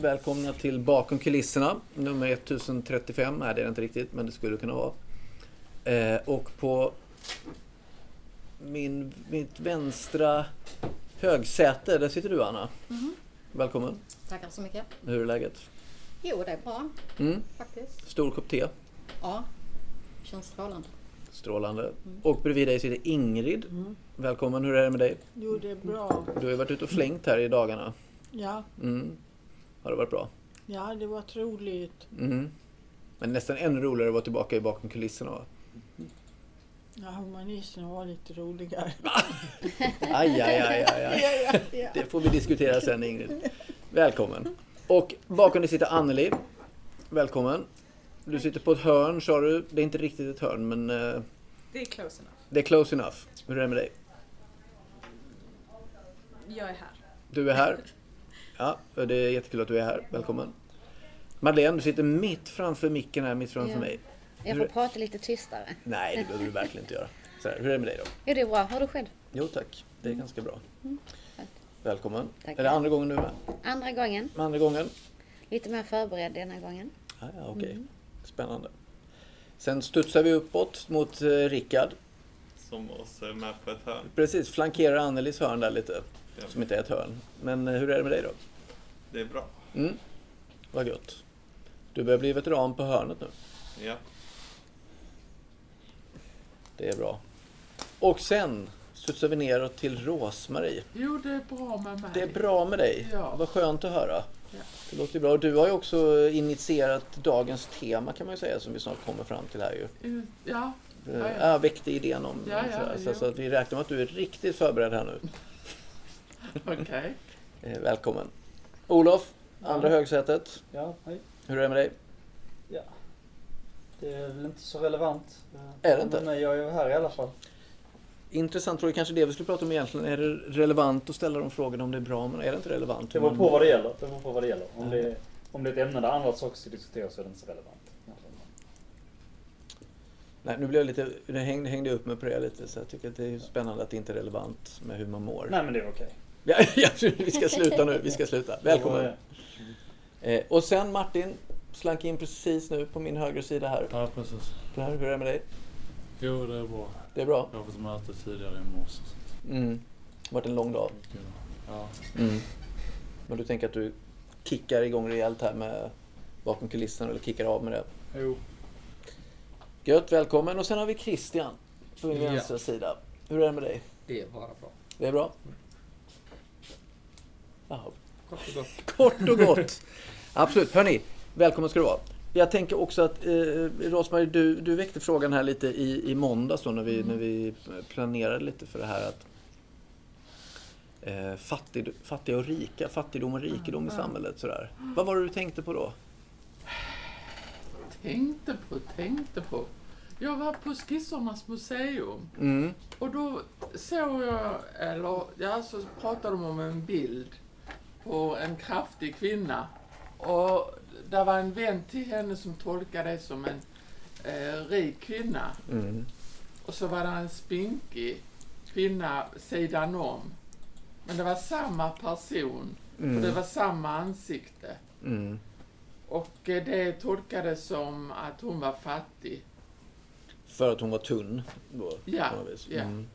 Välkomna till Bakom kulisserna, nummer 1035. Nej, det är det inte riktigt, men det skulle kunna vara. Eh, och på min, mitt vänstra högsäte, där sitter du Anna. Mhm. Välkommen. Tackar så mycket. Hur är läget? Jo, det är bra Mm. faktiskt. Stor kopp te. Ja, känns strålande. Strålande. Och bredvid dig sitter Ingrid. Välkommen, hur är det med dig? Jo, det är bra. Du har ju varit ute och flängt här i dagarna. Ja, Mm. Har det varit bra? ja det var roligt. Mm. Men nästan ännu roligare att vara tillbaka i bakom kulisserna va? Ja, humanisten var lite roligare. Aj, aj, aj, aj, aj. Det får vi diskutera sen Ingrid. Välkommen. Och bakom dig sitter Anneli. Välkommen. Du sitter på ett hörn sa du. Det är inte riktigt ett hörn men eh, Det är close enough. det är close enough. Hur är det med dig? Jag är här. Du är här. Ja, det är jättekul att du är här. Välkommen. Madeleine, du sitter mitt framför micken här, mitt framför Ja. mig. Jag Hur- får prata lite tystare. Nej, det behöver du verkligen inte göra. Så här, hur är det med dig då? Jo, det är bra. Har du själv? Jo tack, det är ganska bra. skönt. Välkommen. Tack. Är det andra gången du är med? Andra gången. Andra gången? Lite mer förberedd denna gången. Ja, ja, okej. Spännande. Sen studsar vi uppåt mot eh, Rickard. Som oss är med på ett hörn. Precis, flankerar Annelies hörn där lite. Ja. Som inte är ett hörn. Men eh, hur är det med dig då? Det är bra. Mm. Vad gött. Du börjar bli veteran på hörnet nu. Ja. Det är bra. Och sen studsar vi neråt till Rosmarie. Jo, det är bra med mig. Det är bra med dig. Ja. Vad skönt att höra. Ja. Det låter ju bra. Och du har ju också initierat dagens tema kan man ju säga som vi snart kommer fram till här ju. Mm, Ja, Eh, Ja, Ja, ja. väckte idén om Ja, ja, sådär. så, så att vi räknar med att du är riktigt förberedd här nu. okej. Eh, välkommen. Olof, andra Ja. högsätet. Ja, hej. Hur är det med dig? Ja. Det är väl inte så relevant. Är det inte? Men jag är ju här i alla fall. Intressant fråga, kanske det vi skulle prata om egentligen. Är det relevant att ställa de frågorna om det är bra, men är det inte relevant? Det beror på vad det gäller. Det beror på vad det gäller. Om, det, om det är ett ämne där andra saker ska diskuteras så är det inte så relevant. Nej, nu blev jag lite, nu hängde, hängde upp mig på det lite, så jag tycker att det är spännande att det inte är relevant med hur man mår. Nej men det är okej. Ja, ja, vi ska sluta nu, vi ska sluta. Välkommen. Eh, och sen Martin slank in precis nu på min högra sida här. Ja, precis. Där, hur är det med dig? Jo, det är bra. Det är bra? Jag har fått möte tidigare i morse. Mm. Det har varit en lång dag. det är kul. Ja, Mm. Men du tänker att du kickar igång rejält här med bakom kulisserna eller kickar av med det? jo. Gött, välkommen. Och sen har vi Christian på min Ja. vänstra sida. Hur är det med dig? Det är bara bra. Det är bra? Kort och gott. Kort och gott. Absolut. Hörni, välkommen ska du vara. Jag tänker också att eh, Rosmarie, du, du väckte frågan här lite i, i måndags då när vi, när vi planerade lite för det här att eh, fattig, fattiga och rika, fattigdom och rikedom i samhället sådär. Vad var det du tänkte på då? Tänkte på, tänkte på. Jag var på Skissernas museum Mm. och då såg jag, eller ja, så pratade de om en bild på en kraftig kvinna. Och där var en vän till henne som tolkade det som en eh, rik kvinna. Mm. Och så var det en spinkig kvinna sidan om. Men det var samma person och det Mm. var samma ansikte. Mm. Och eh, det tolkades som att hon var fattig. För att hon var tunn då? Ja, på något vis. ja. Mm.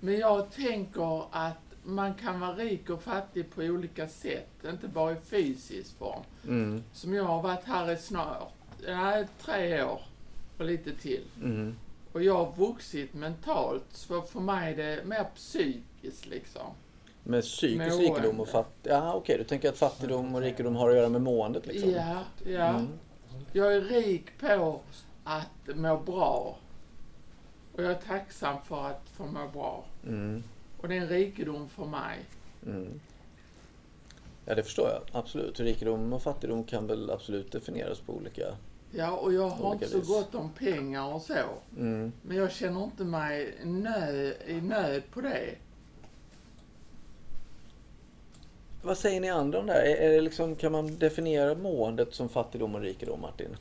Men jag tänker att man kan vara rik och fattig på olika sätt, inte bara i fysisk form. Mm. Som jag har varit här i snart, nej, tre år och lite till. Mm. Och jag har vuxit mentalt, så för mig är det mer psykiskt liksom. Med psykisk Mående. rikedom och fattigdom? Ja, okej. Du tänker att fattigdom och rikedom har att göra med måendet liksom? Ja, ja. Mm. Jag är rik på att må bra. Och jag är tacksam för att få må bra. Mm. Och det är en rikedom för mig. Mm. Ja, det förstår jag. Absolut. Rikedom och fattigdom kan väl absolut definieras på olika... Ja, och jag har inte så vis. gott om pengar och så. Mm. Men jag känner inte mig nö, i nöd på det. Vad säger ni andra om det här? Är, är det liksom, kan man definiera måendet som fattigdom och rikedom, Martin?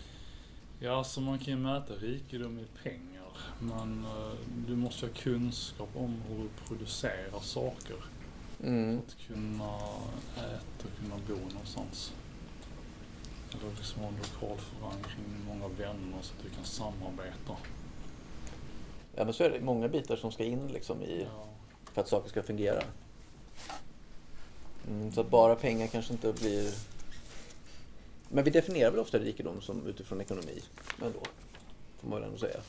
Ja, så man kan ju mäta rikedom i pengar. Men eh, du måste ha kunskap om hur du producerar saker. Mm. Att kunna äta och kunna bo någonstans. du liksom har en lokal förankring, många vänner så att du kan samarbeta. Ja men så är det många bitar som ska in liksom i, Ja. för att saker ska fungera. Mm, så att bara pengar kanske inte blir... Men vi definierar väl ofta rikedom som utifrån ekonomi ändå. Får man väl ändå säga.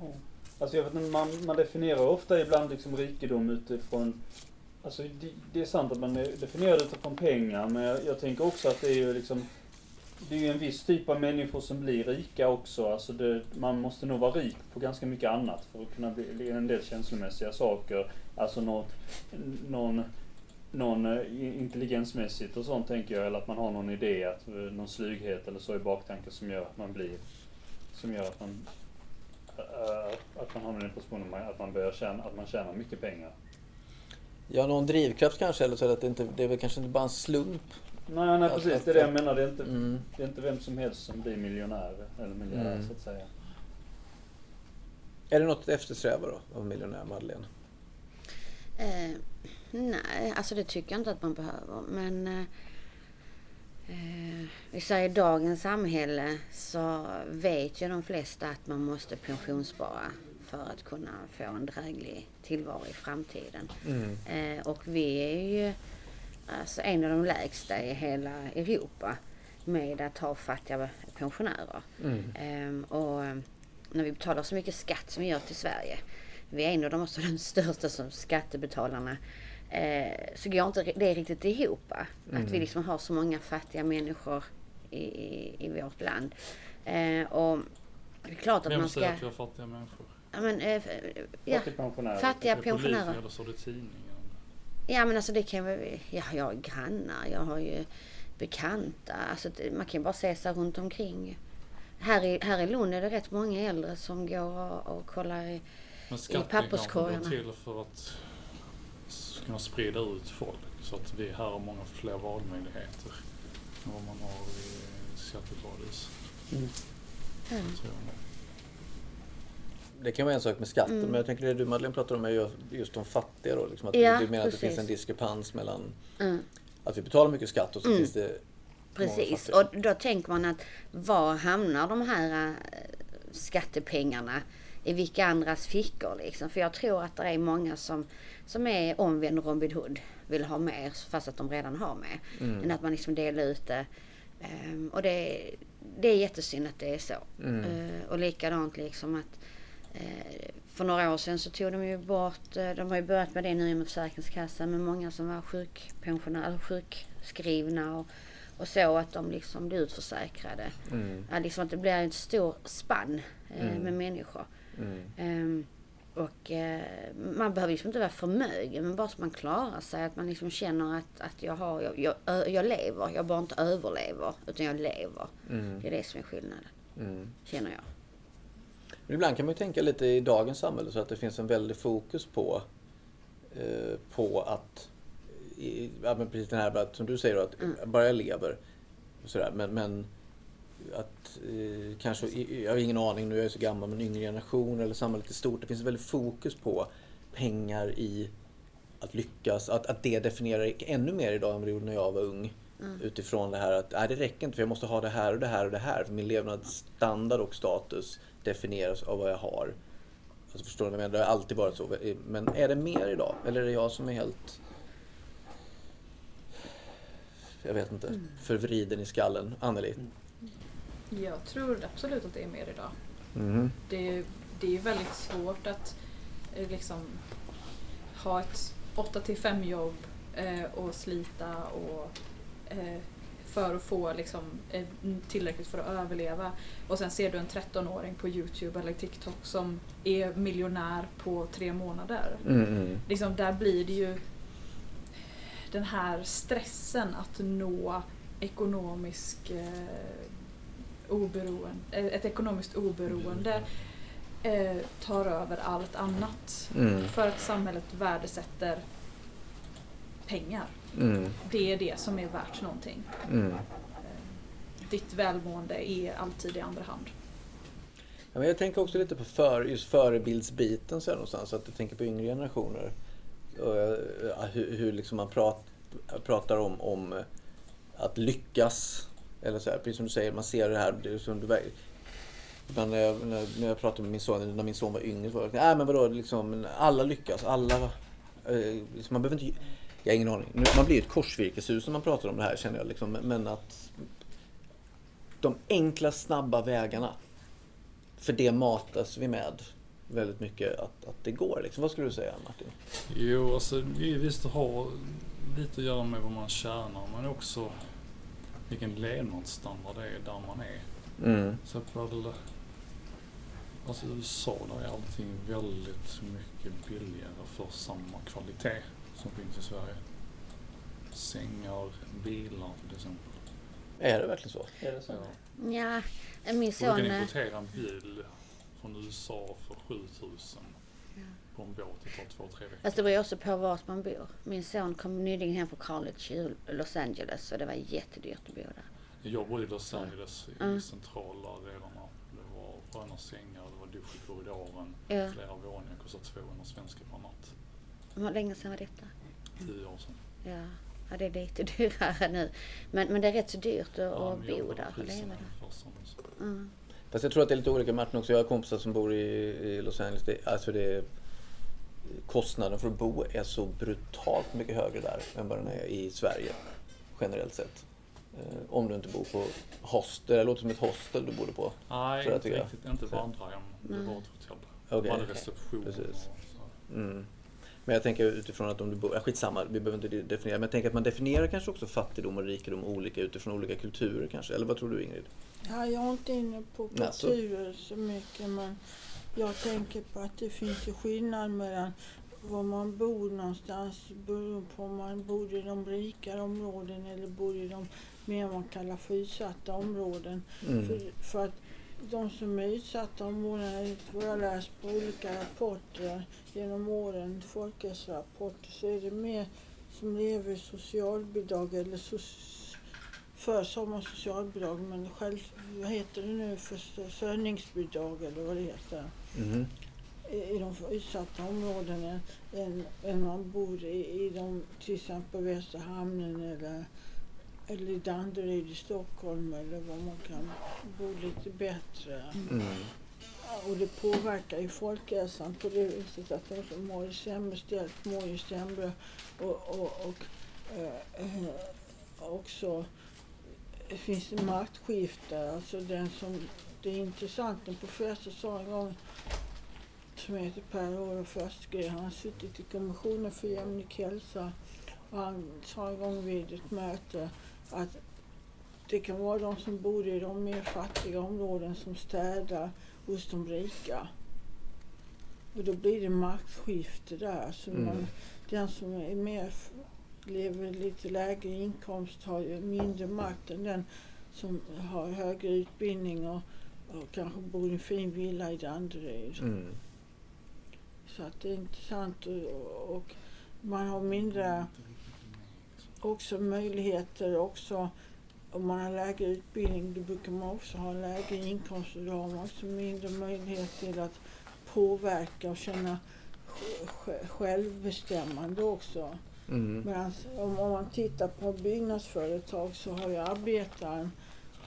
Mm. Alltså jag vet inte, man, man definierar ofta ibland liksom rikedom utifrån Alltså det, det är sant att man definierar det utifrån pengar men jag, jag tänker också att det är ju liksom Det är ju en viss typ av människor som blir rika också. Alltså det, man måste nog vara rik på ganska mycket annat för att kunna bli en del känslomässiga saker. Alltså något, någon, någon eh, intelligensmässigt och sånt tänker jag. Eller att man har någon idé, att, eh, någon slughet eller så i baktanken som gör att man blir Som gör att man att man hamnar i en position att man börjar tjäna, att man tjänar mycket pengar. Ja, någon drivkraft kanske, eller så att det, inte, det är väl kanske inte bara en slump. Nej, nej precis. att- Det är det jag menar. Det är inte, Mm. det är inte vem som helst som blir miljonär eller miljardär Mm. så att säga. Är det något att eftersträva då, av miljonär Madeleine? Eh, nej, alltså det tycker jag inte att man behöver. Men eh, eh, vi säger i dagens samhälle så vet ju de flesta att man måste pensionsspara för att kunna få en dräglig tillvaro i framtiden. Mm. Eh, och vi är ju alltså en av de lägsta i hela Europa med att ha fattiga pensionärer. Mm. Ehm, och eh, när vi betalar så mycket skatt som vi gör till Sverige, vi är en av de, också de största som skattebetalarna, eh, så går inte det riktigt ihop. va? Att vi liksom har så många fattiga människor i, i, i vårt land. Eh, och det är klart att Vem man ska... säger att vi har fattiga människor? Ja, men, eh, ja, Fattigpensionärer. fattiga Är det politiker pensionärer. eller står det i tidningen? Ja men alltså det kan väl, ja, jag har grannar, jag har ju bekanta. Alltså man kan ju bara se sig runt omkring. Här i, här i Lund är det rätt många äldre som går och, och kollar i, Men skatten papperskorgarna. går till för att s- kunna sprida ut folk så att vi här har många fler valmöjligheter än vad man har i skatteparadis. Mm. Jag nog. Det kan vara en sak med skatten, Mm. men jag tänker det du Madeleine pratar om är ju just de fattiga då. Liksom att Ja, du menar att det precis. finns en diskrepans mellan mm, att vi betalar mycket skatt och så Mm. finns det precis. Och då tänker man att var hamnar de här eh, skattepengarna? I vilka andras fickor liksom? För jag tror att det är många som, som är omvänd Robin Hood. Vill ha mer fast att de redan har mer. Mm. Än att man liksom delar ut det. Ehm, och det, det är jättesynd att det är så. Mm. Eh, och likadant liksom att eh, för några år sedan så tog de ju bort, eh, de har ju börjat med det nu med Försäkringskassan, med många som var sjukpensionärer, sjukskrivna och, och så att de liksom blev utförsäkrade. Mm. Ja, liksom att det blir en stor spann Mm. med människor. Mm. Ehm, och eh, man behöver liksom inte vara förmögen men bara så man klarar sig. Att man liksom känner att, att jag, har, jag, jag, jag lever. Jag bara inte överlever utan jag lever. Mm. Det är det som är skillnaden. Mm. Känner jag. Men ibland kan man ju tänka lite i dagens samhälle så att det finns en väldig fokus på, eh, på att, i, ja, men precis den här, som du säger, då, att Mm. bara jag lever. Sådär, men, men att eh, kanske, jag har ingen aning, nu är jag så gammal, men yngre generationer eller samhället i stort, det finns väldigt fokus på pengar i att lyckas, att, att det definierar ännu mer idag än vad det gjorde när jag var ung. Utifrån det här att nej, det räcker inte för jag måste ha det här och det här och det här. För min levnadsstandard och status definieras av vad jag har. Alltså förstår du vad jag menar? Det har alltid varit så. Men är det mer idag? Eller är det jag som är helt... Jag vet inte. Förvriden i skallen. Anneli? Jag tror absolut att det är mer idag. Mhm. Det, det är väldigt svårt att eh, liksom ha ett 8 till 5 jobb eh, och slita och eh, för att få liksom, eh, tillräckligt för att överleva. Och sen ser du en 13-åring på Youtube eller TikTok som är miljonär på tre månader. Mm, mm. liksom, där blir det ju den här stressen att nå ekonomisk eh, oberoende, eh, ett ekonomiskt oberoende eh, tar över allt annat. Mm. För att samhället värdesätter pengar. Mm. Det är det som är värt någonting. Mm. Eh, ditt välmående är alltid i andra hand. Ja, men jag tänker också lite på för, just förebildsbiten så någonstans. Att jag tänker på yngre generationer. Och, eh, hur, hur liksom man prat, pratar om, om att lyckas eller så här, precis som du säger, man ser det här. Det är som du, men när jag, när, när jag pratade med min son, när min son var yngre, så var det, nej men vadå, liksom, alla lyckas, alla... Eh, liksom, man behöver inte... Jag har ingen aning. Man blir ju ett korsvirkeshus när man pratar om det här känner jag. Liksom, men att de enkla, snabba vägarna. För det matas vi med väldigt mycket att, att det går. Liksom. Vad skulle du säga Martin? Jo, alltså visst det har lite att göra med vad man tjänar men också vilken levnadsstandard det är där man är. Mm. Så att väl, alltså USA där är allting väldigt mycket billigare för samma kvalitet som finns i Sverige. Sängar, bilar till exempel. Är det verkligen så? Är det så? Ja. Ja, min son... du kan eh, importera en bil från USA för 7000 på en båt. Det tar två, tre veckor. Fast det beror ju också på vart man bor. Min son kom nyligen hem från college i Los Angeles och det var jättedyrt att bo där. Jag bodde i Los Angeles i Mm. centrala delarna. Det var sköna sängar, det var dusch i korridoren, Ja. flera våningar, kostade 200 svenska per natt. Hur länge sedan var detta? Tio år sedan. Ja, ja det är lite dyrare nu. Men, men det är rätt så dyrt att, Ja, att bo där och leva där. Mm. Fast jag tror att det är lite olika Martin också. Jag har kompisar som bor i, i Los Angeles. Det, alltså det, kostnaden för att bo är så brutalt mycket högre där än vad den är i Sverige. Generellt sett. Eh, om du inte bor på hostel. Det låter som ett hostel du bodde på. Nej, Så inte riktigt. Inte vandrarhem. Det var ett hotell. Okej. De hade reception Precis. Mm. Men jag tänker utifrån att om du bor... Ja, skitsamma, vi behöver inte definiera. Men jag tänker att man definierar kanske också fattigdom och rikedom olika utifrån olika kulturer kanske. Eller vad tror du Ingrid? Ja, jag är inte inne på kulturer så mycket men jag tänker på att det finns ju skillnad mellan var man bor någonstans beroende på om man bor i de rikare områden eller bor i de mer man kallar för utsatta områden. Mm. För, för att de som är utsatta områden, vad jag läst på olika rapporter genom åren, folkhälsorapporter, så är det mer som lever i socialbidrag eller soc- för som socialbidrag men själv, vad heter det nu, försörjningsbidrag eller vad det heter Mhm. i de utsatta områdena än, än man bor i, i de, till exempel Västra hamnen eller, eller i Danderyd i Stockholm eller var man kan bo lite bättre. Mm. Och det påverkar ju folkhälsan på det viset att de som det sämre ställt mår ju sämre och, och, och eh, eh, också finns det maktskifte. Alltså den som, det är intressant, en professor sa en gång som heter Per-Olof Östgren, han har suttit i kommissionen för jämlik hälsa och han sa en gång vid ett möte att det kan vara de som bor i de mer fattiga områden som städar hos de rika. Och då blir det maktskifte där. Så Mm. man, den som är mer, lever lite lägre inkomst har ju mindre makt än den som har högre utbildning och, och kanske bor i en fin villa i Danderyd. Mm. Så att det är intressant och, och man har mindre också möjligheter också om man har lägre utbildning då brukar man också ha lägre inkomst och då har man också mindre möjlighet till att påverka och känna sj- sj- självbestämmande också. Mm. Medan om, om man tittar på byggnadsföretag så har ju arbetaren,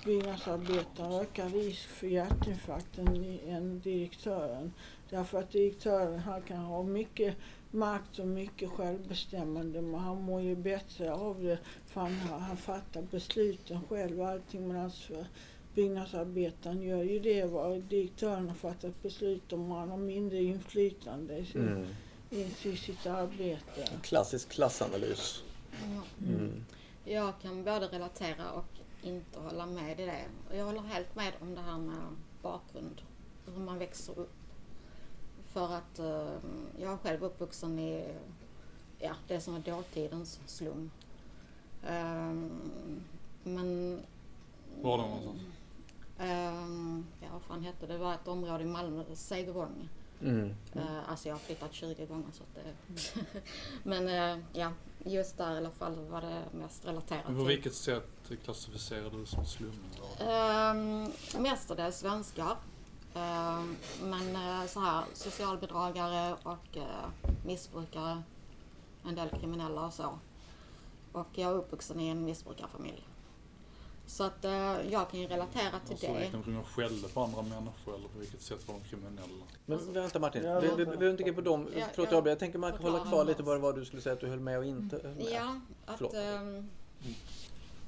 byggnadsarbetaren ökad risk för hjärtinfarkt än, än direktören. Därför att direktören han kan ha mycket makt och mycket självbestämmande men han mår ju bättre av det för han, har- han fattar besluten själv och allting medan för byggnadsarbetaren gör ju det vad direktören har fattat beslut om och han har mindre inflytande i, sin, Mm. i, i sitt arbete. Klassisk klassanalys. Mm. Jag kan både relatera och inte hålla med i det. Och Jag håller helt med om det här med bakgrund, hur man växer upp. För att eh, jag är själv uppvuxen i ja, det som var dåtidens slum. Ehm, men... Var då någonstans? Ehm, ja, vad fan hette det? Det var ett område i Malmö, Segevång. Mm. Eh, alltså jag har flyttat 20 gånger så att det... Men eh, ja, just där i alla fall var det mest relaterat Men på vilket sätt klassificerar du som slumområde? Um, mestadels svenskar. Ehm, men eh, så här, socialbidragare och eh, missbrukare. En del kriminella och så. Och jag är uppvuxen i en missbrukarfamilj. Så att eh, jag kan ju relatera till Alltså det. vilken de skällde på andra människor eller på vilket sätt var de kriminella. Men vänta Martin, Ja, vi, behöver inte gå på dem. Ja, Förlåt ja. jag, jag tänker man Förklara hålla kvar lite annars. bara vad du skulle säga att du höll med och inte höll med. Ja, att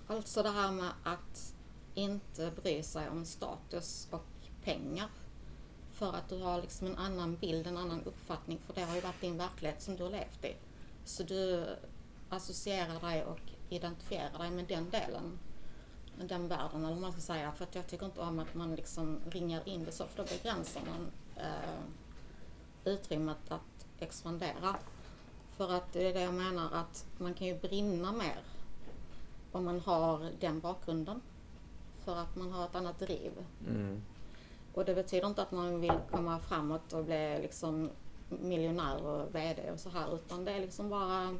alltså det här med att inte bry sig om status och pengar. För att du har liksom en annan bild, en annan uppfattning. För det har ju varit din verklighet som du har levt i. Så du associerar dig och identifierar dig med den delen. Med den världen, eller vad man ska säga. För att jag tycker inte om att man liksom ringar in det så, för då begränsar man eh, utrymmet att expandera. För att det är det jag menar att man kan ju brinna mer om man har den bakgrunden. För att man har ett annat driv. Mm. Och det betyder inte att man vill komma framåt och bli liksom miljonär och VD och så här utan det är liksom bara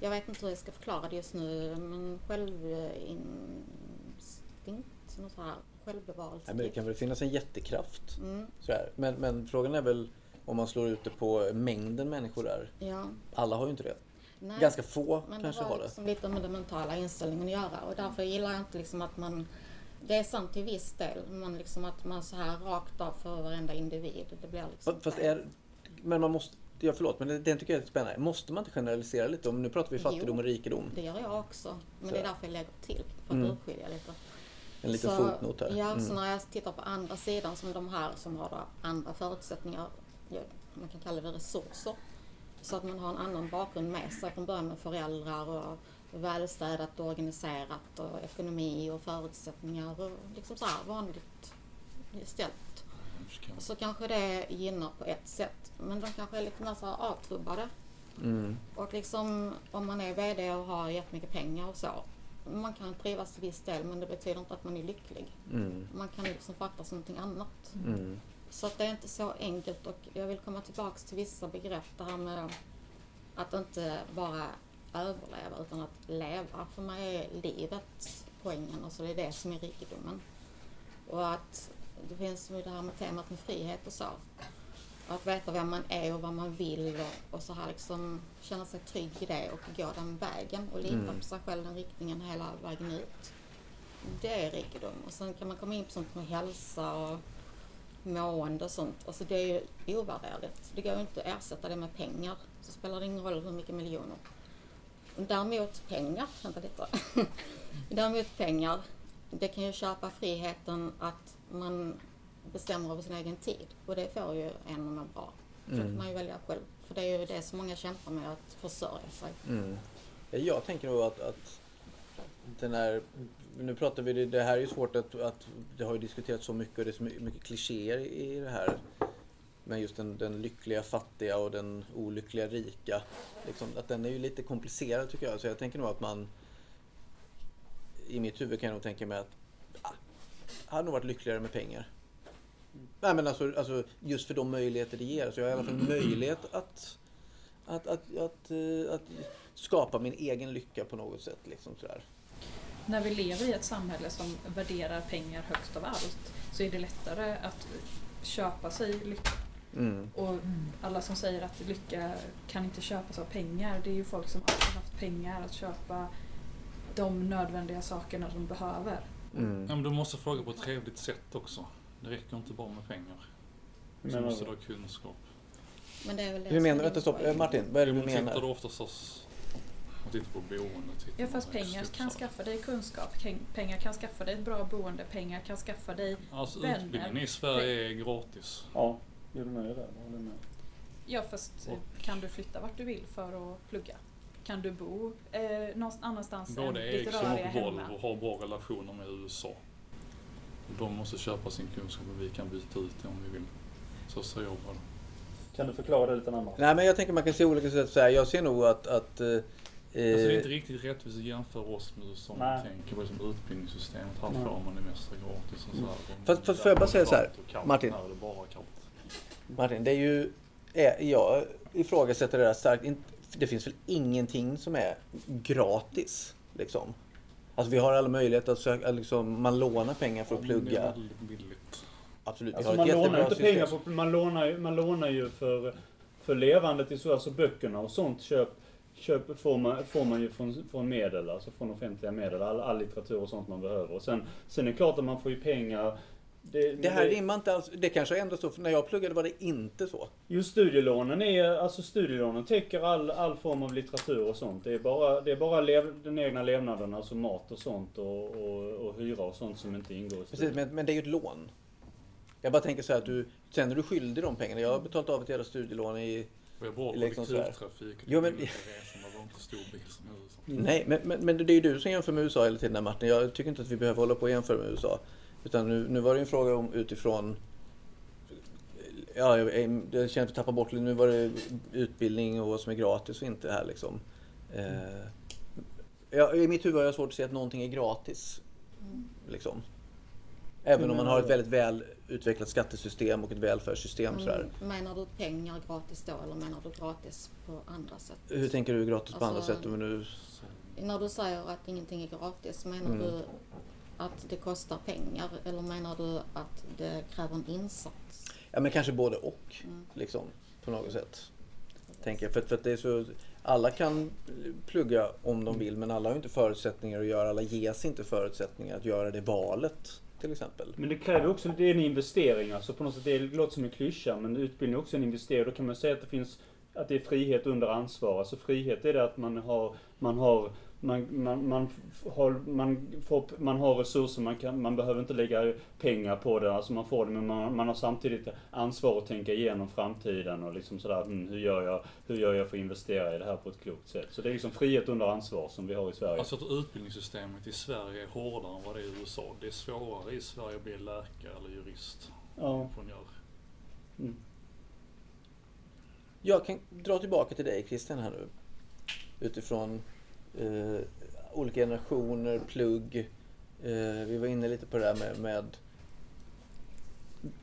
jag vet inte hur jag ska förklara det just nu men självinstinkt, något så här självbevarelse. Nej, men det kan väl finnas en jättekraft. mm, Sådär. Men, men frågan är väl om man slår ut det på mängden människor där. ja. Alla har ju inte det. Nej. Ganska få Men kanske det har det. liksom lite med den mentala inställningen att göra och därför gillar jag inte liksom att man det är sant till viss del, men liksom att man så här rakt av för varenda individ. Det blir liksom Fast är, men man måste, ja förlåt men det- den tycker jag är spännande. Måste man inte generalisera lite? Om nu pratar vi fattigdom Jo. och rikedom. Det gör jag också. Men Så. det är därför jag lägger till. För att Mm. urskilja lite. En liten Så- fotnot här. Ja, Mm. så när jag tittar på andra sidan som de här som har andra förutsättningar, man kan kalla det resurser. Så att man har en annan bakgrund med sig från början med föräldrar och välstädat och organiserat och ekonomi och förutsättningar och liksom så här vanligt ställt. Så kanske det gynnar på ett sätt. Men de kanske är lite mer så här avtrubbade. Mm. Och liksom om man är VD och har jättemycket pengar och så. Man kan trivas till viss del men det betyder inte att man är lycklig. Mm. Man kan liksom fatta som någonting annat. Mm. Så att det är inte så enkelt och jag vill komma tillbaks till vissa begrepp. Det här med att inte bara överleva utan att leva. För mig är livet poängen och så det är det som är rikedomen. Och att det finns ju det här med temat med frihet och så. Att veta vem man är och vad man vill och, och så här liksom känna sig trygg i det och gå den vägen och lita Mm. på sig själv den riktningen hela vägen ut. Det är rikedom. Och sen kan man komma in på sånt med hälsa och mående och sånt. Alltså det är ju ovärderligt. Det går ju inte att ersätta det med pengar. Så spelar det ingen roll hur mycket miljoner. Däremot pengar, vänta lite. Däremot pengar, det kan ju köpa friheten att man bestämmer över sin egen tid. Och det får ju en att må bra. Så Mm. kan man ju välja själv. För det är ju det som många kämpar med, att försörja sig. Mm. Jag tänker nog att, att den här, nu pratar vi, det- här är ju svårt att, att det har ju diskuterats så mycket och det är så mycket, klichéer i det här. Men just den, den lyckliga fattiga och den olyckliga rika. Liksom, att den är ju lite komplicerad tycker jag. Så jag tänker nog att man i mitt huvud kan jag nog tänka mig att ah, hade nog varit lyckligare med pengar. Nej men alltså, alltså just för de möjligheter det ger. Så jag har i alla fall en möjlighet att, att, att, att, eh, att skapa min egen lycka på något sätt. Liksom sådär. När vi lever i ett samhälle som värderar pengar högst av allt så är det lättare att köpa sig lycka. Mm. Och alla som säger att lycka kan inte köpas av pengar, det är ju folk som alltid haft pengar att köpa de nödvändiga sakerna de behöver. Mm. Ja, men du måste fråga på ett trevligt sätt också. Det räcker inte bara med pengar. Du Menar måste du? ha kunskap. Men det är väl det Hur menar du? Stopp. Martin, vad är det du Jo, men Tittar du menar? oftast Om tittar på boende. tittar Ja man fast pengar kan skaffa dig kunskap, pengar kan skaffa dig ett bra boende, pengar kan skaffa dig... Alltså vänner. utbildningen i Sverige är gratis. Ja, den är ju det. Jag håller med. Ja fast eh, Och- kan du flytta vart du vill för att plugga? Kan du bo eh, någonstans annanstans än Både ditt Ericsson röriga och Volvo hemma? har bra relationer med USA. De måste köpa sin kunskap och vi kan byta ut det om vi vill. Så ser jag på det. Kan du förklara det lite närmare? Nej men jag tänker man kan se olika sätt. Så här, jag ser nog att, att eh, Alltså det är eh, inte riktigt rättvist att jämföra oss med USA. Nej. Man tänker på det som utbildningssystemet. Här får man det mesta gratis och så här. Fast- fast får jag bara säga så här, Och kallt, Martin. Det. Martin, det är ju... Är, jag ifrågasätter det där starkt. Det finns väl ingenting som är gratis? Liksom. Alltså vi har alla möjligheter att söka, liksom, man lånar pengar för att Det plugga. är väldigt billigt. Absolut, Alltså man lånar inte pengar på, man lånar ju, man lånar ju för, för levandet i så, alltså böckerna och sånt köp, köper, får, man, får man ju från, från medel, alltså från offentliga medel, all, all litteratur och sånt man behöver. Och sen, sen är det klart att man får ju pengar. Det, Det här rimmar inte alls. Det kanske ändå så, för när jag pluggade var det inte så. Just studielånen är, alltså studielånen täcker all, all form av litteratur och sånt. Det är bara, det är bara lev, den egna levnaden, alltså mat och sånt och, och, och hyra och sånt som inte ingår i Precis, men, men det är ju ett lån. Jag bara tänker så här att du, sen är du skyldig de pengarna. Jag har betalat av ett jävla studielån i... Vi har bra kollektivtrafik. Jo, men- billiga resor, Man behöver inte stor bil som i USA. Nej, men, men, men det är ju du som jämför med USA hela tiden här, Martin. Jag tycker inte att vi behöver hålla på och jämföra med USA. Utan nu, nu var det en fråga om utifrån... Ja, jag, jag känner att vi tappar bort lite. Nu var det utbildning och vad som är gratis och inte här liksom. Eh, ja, I mitt huvud har jag svårt att se att någonting är gratis. Liksom. Även om man har ett väldigt väl utvecklat skattesystem och ett välfärdssystem. Sådär. Mm, menar du pengar gratis då eller menar du gratis på andra sätt? Hur tänker du gratis på andra Alltså- sätt? Vi nu... När du säger att ingenting är gratis, menar Mm. du att det kostar pengar eller menar du att det kräver en insats? Ja men kanske både och. Mm. Liksom, på något sätt. Tänker jag. För, för att det är så, alla kan plugga om de vill men alla har inte förutsättningar att göra, alla ges inte förutsättningar att göra det valet. Till exempel. Men det kräver också, det är en investering alltså på något sätt. Det låter som en klyscha men utbildning är också en investering. Då kan man säga att det finns, att det är frihet under ansvar. Alltså frihet är det att man har, man har man, man, man, har, man, får, man har resurser, man, kan, man behöver inte lägga pengar på det. Alltså man får det men man, man har samtidigt ansvar att tänka igenom framtiden och liksom sådär, mm, hur, gör jag, hur gör jag för att investera i det här på ett klokt sätt? Så det är liksom frihet under ansvar som vi har i Sverige. Alltså att utbildningssystemet i Sverige är hårdare än vad det är i USA. Det är svårare i Sverige att bli läkare eller jurist. ja. Ingenjör. Mm. Jag kan dra tillbaka till dig Christian här nu. Utifrån eh, olika generationer, plugg. Eh, vi var inne lite på det där med, med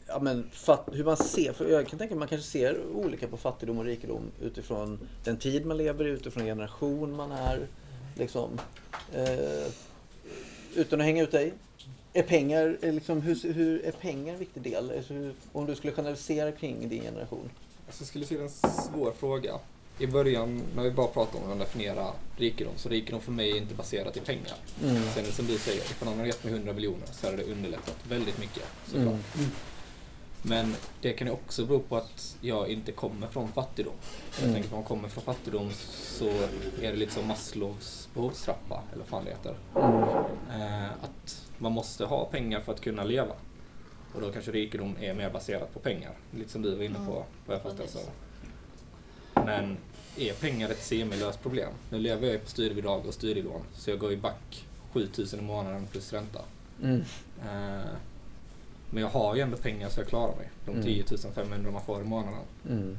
ja, men fatt, hur man ser, för jag kan tänka mig man kanske ser olika på fattigdom och rikedom utifrån den tid man lever i, utifrån generation man är. Liksom. Eh, utan att hänga ut dig. Är pengar, eh, liksom, hur, hur är pengar en viktig del? Alltså, hur, om du skulle generalisera kring din generation? Alltså, jag skulle säga det är en svår fråga. I början, när vi bara pratade om att definiera rikedom, så rikedom för mig är inte baserat i pengar. Mm. Sen är det som du säger, ifall någon har gett mig 100 miljoner så har det underlättat väldigt mycket såklart. Mm. Men det kan ju också bero på att jag inte kommer från fattigdom. Jag Mm. tänker att om man kommer från fattigdom så är det lite som Maslows behovstrappa, eller vad fan det heter. Eh, att man måste ha pengar för att kunna leva. Och då kanske rikedom är mer baserat på pengar. Lite som du var inne på, Mm, vad jag fattar så. Men är pengar ett semilöst problem? Nu lever jag på studiebidrag och studielån, så jag går ju back 7000 i månaden plus ränta. Mm. Eh, men jag har ju ändå pengar så jag klarar mig. De Mm. 10 500 man får i månaden. Mm.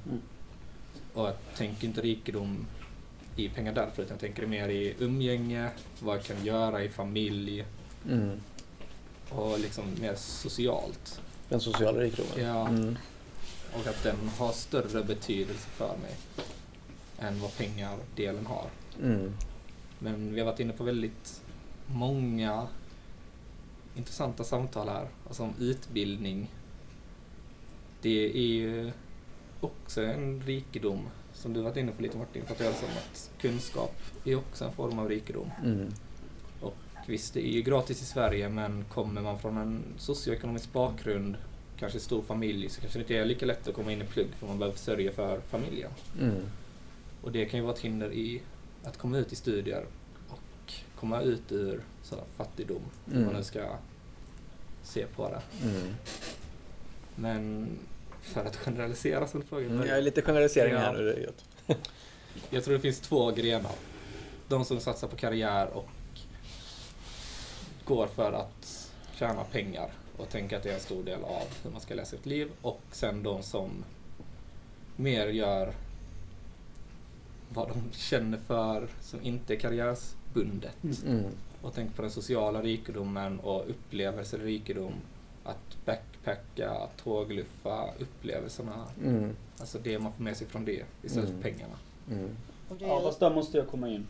Och jag tänker inte rikedom i pengar därför, utan jag tänker mer i umgänge, vad jag kan göra i familj Mm. och liksom mer socialt. Den sociala rikedomen. Ja. Mm. Och att den har större betydelse för mig än vad pengar-delen har. Mm. Men vi har varit inne på väldigt många intressanta samtal här. Alltså om utbildning. Det är ju också en rikedom, som du varit inne på lite Martin, för att som att kunskap är också en form av rikedom. Mm. Och visst, det är ju gratis i Sverige, men kommer man från en socioekonomisk bakgrund, kanske stor familj, så kanske det inte är lika lätt att komma in i plugg, för man behöver sörja för familjen. Mm. Och det kan ju vara ett hinder i att komma ut i studier och komma ut ur sådär fattigdom, Mm. man nu ska se på det. Mm. Men för att generalisera som du frågade. Mm. Jag är lite generalisering Ja. här nu, det är gött. Jag tror det finns två grenar. De som satsar på karriär och går för att tjäna pengar och tänker att det är en stor del av hur man ska läsa sitt liv. Och sen de som mer gör vad de känner för som inte är karriärsbundet. Mm. Och tänker på den sociala rikedomen och upplevelser-rikedom. Att backpacka, tågluffa, upplevelserna. Mm. Alltså det man får med sig från det istället Mm. för pengarna. Mm. Och det Ja, fast där måste jag komma in.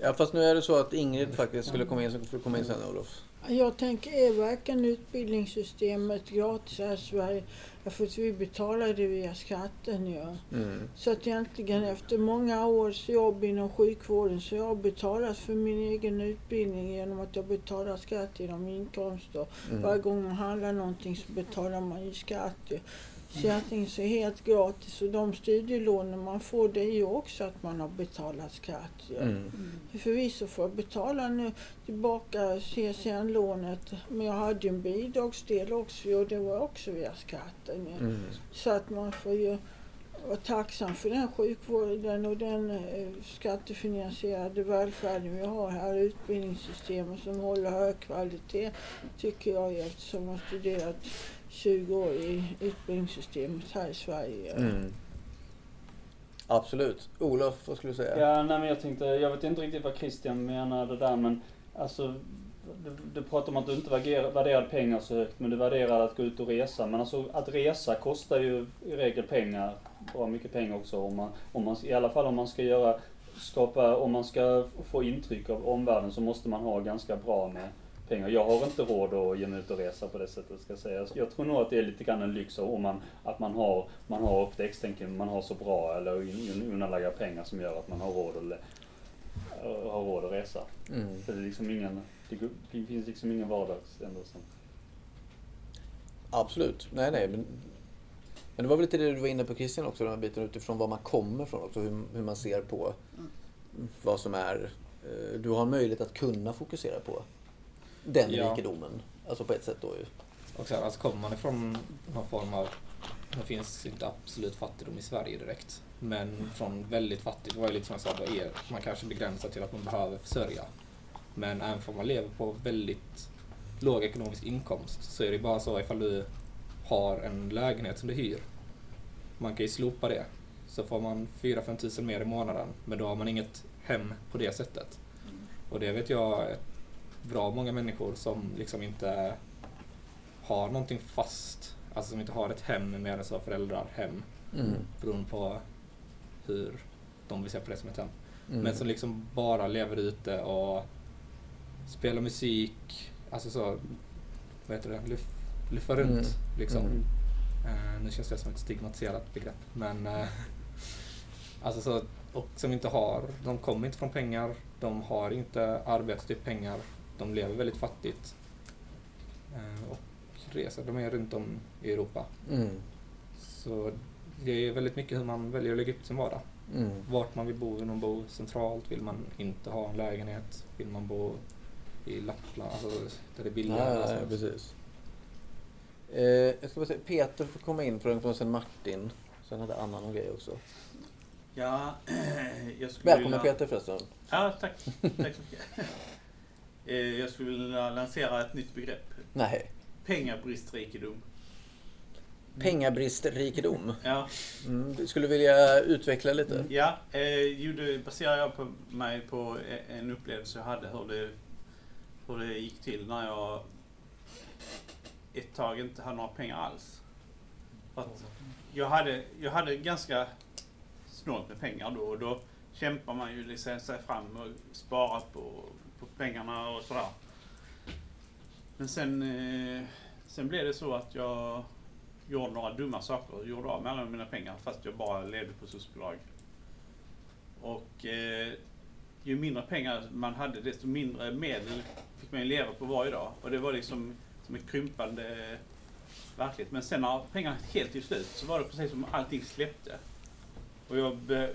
Ja, fast nu är det så att Ingrid faktiskt skulle komma in, så får du komma in sen Olof. Jag tänker, är verkligen utbildningssystemet gratis här i Sverige? För att vi betalar det via skatten ju. Mm. Så att egentligen efter många års jobb inom sjukvården så jag har betalat för min egen utbildning genom att jag betalar skatt genom inkomst. Och Mm. Varje gång man handlar någonting så betalar man ju skatt. Ju. Så så är det helt gratis. Och de studielånen man får det är ju också att man har betalat skatt. Ju. Mm. Förvisso får jag betala nu tillbaka CSN-lånet. Men jag hade ju en bidragsdel också och det var också via skatten. ju. Mm. Så att man får ju vara tacksam för den sjukvården och den eh, skattefinansierade välfärden vi har här. Utbildningssystemet som håller hög kvalitet tycker jag eftersom jag har studerat 20 år i utbildningssystemet här i Sverige. Mm. Absolut. Olof, vad skulle du säga? Ja, nej men jag tänkte, jag vet inte riktigt vad Christian menade där men alltså du, du pratar om att du inte värderar pengar så högt men du värderar att gå ut och resa. Men alltså att resa kostar ju i regel pengar, bra mycket pengar också om man, om man, i alla fall om man ska göra, skapa, om man ska få intryck av omvärlden så måste man ha ganska bra med pengar. Jag har inte råd att ge mig ut och resa på det sättet ska jag säga. Jag tror nog att det är lite grann en lyx om man, att man har, man har ofta extänken, man har så bra eller un- undanlagda pengar som gör att man har råd att, har råd att resa. Mm. För det är liksom ingen, det finns liksom ingen vardags ändå som... Absolut. Nej, nej. Men, men det var väl lite det du var inne på Christian också, den här biten utifrån var man kommer från också, hur, hur man ser på vad som är... eh, Du har möjlighet att kunna fokusera på den Ja. rikedomen. Alltså på ett sätt då ju. Och sen, alltså kommer man ifrån någon form av, det finns inte absolut fattigdom i Sverige direkt, men från väldigt fattigt, var ju lite som jag sa, är man kanske begränsad till att man behöver försörja. Men även om man lever på väldigt låg ekonomisk inkomst så är det bara så ifall du har en lägenhet som du hyr. Man kan ju slopa det. Så får man 4-5 tusen mer i månaden, men då har man inget hem på det sättet. Och det vet jag bra många människor som liksom inte har någonting fast, alltså som inte har ett hem med en föräldrar hem, Mm. beroende på hur de vill se på det som ett hem. Mm. Men som liksom bara lever ute och spelar musik, alltså så, vad heter det, Luff, luffa runt Mm. liksom. Eh, nu känns det som ett stigmatiserat begrepp, men eh, alltså så, och som inte har, de kommer inte från pengar, de har inte arbetat till pengar, de lever väldigt fattigt eh, och reser, de är runt om i Europa. Mm. Så det är väldigt mycket hur man väljer att lägga upp sin vardag. Mm. Vart man vill bo, vill man bo centralt, vill man inte ha en lägenhet, vill man bo i Lappland, alltså där det är billigare. Ja, ja, ja, precis. Eh, jag ska bara säga, Peter får komma in för och sen Martin. Sen hade Anna någon grej också. Ja, jag skulle Välkommen vilja... Peter förresten. Ja, tack. Tack så mycket. Eh, Jag skulle vilja lansera ett nytt begrepp. Nej. Pengabristrikedom. Pengabristrikedom. Ja, Mm. du skulle vilja utveckla lite? ja eh, det baserar jag på mig på e- en upplevelse jag hade hur det, hur det gick till när jag ett tag inte hade några pengar alls. Att jag, hade, jag hade ganska snålt med pengar då och då kämpar man ju liksom sig fram och sparar på, på pengarna och sådär. Men sen, eh, sen blev det så att jag gjorde några dumma saker Jag gjorde av med alla mina pengar fast jag bara levde på socialbidrag. Och eh, ju mindre pengar man hade desto mindre medel fick man ju leva på varje dag. Och det var liksom som en krympande eh, verklighet. Men sen när pengarna helt till slut så var det precis som allting släppte. Och jag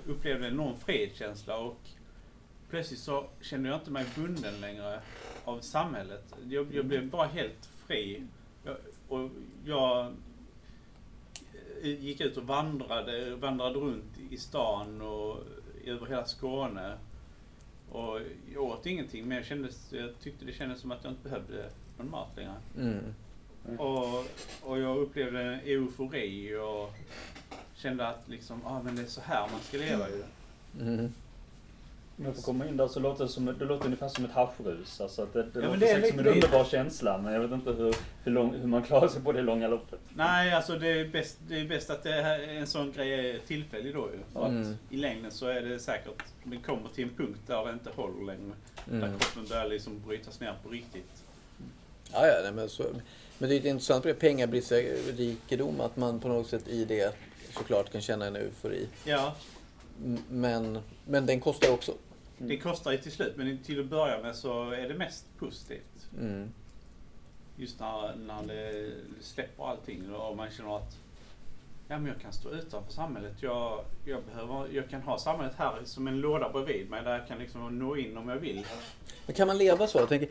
upplevde en enorm fredskänsla och plötsligt så kände jag inte mig bunden längre av samhället. Jag, jag blev bara helt fri. Jag, och jag eh, gick ut och vandrade, vandrade runt i stan och över hela Skåne. Och jag åt ingenting men jag, kände, jag tyckte det kändes som att jag inte behövde någon mat längre. Mm. Och, och jag upplevde en eufori och kände att liksom, ah, men det är så här man ska leva ju. Mm. Om jag får komma in där så låter det, som, det låter ungefär som ett haschrus. Alltså att det, det Ja, låter det är säkert som en underbar känsla men jag vet inte hur, hur, lång, hur man klarar sig på det långa loppet. Nej, alltså det är bäst, det är bäst att det här, en sån grej är tillfällig då ju. För Mm. att i längden så är det säkert, det kommer till en punkt där det inte håller längre. Där Mm. kroppen börjar liksom brytas ner på riktigt. Ja, ja, nej, men, så, men det är ju intressant med rikedom, att man på något sätt i det såklart kan känna en eufori. Ja, Men, men den kostar också. Det kostar ju till slut men till att börja med så är det mest positivt. Mm. Just när, när det släpper allting och man känner att ja, men jag kan stå utanför samhället. Jag, jag, behöver, jag kan ha samhället här som en låda bredvid mig där jag kan liksom nå in om jag vill. Men kan man leva så? Jag tänker,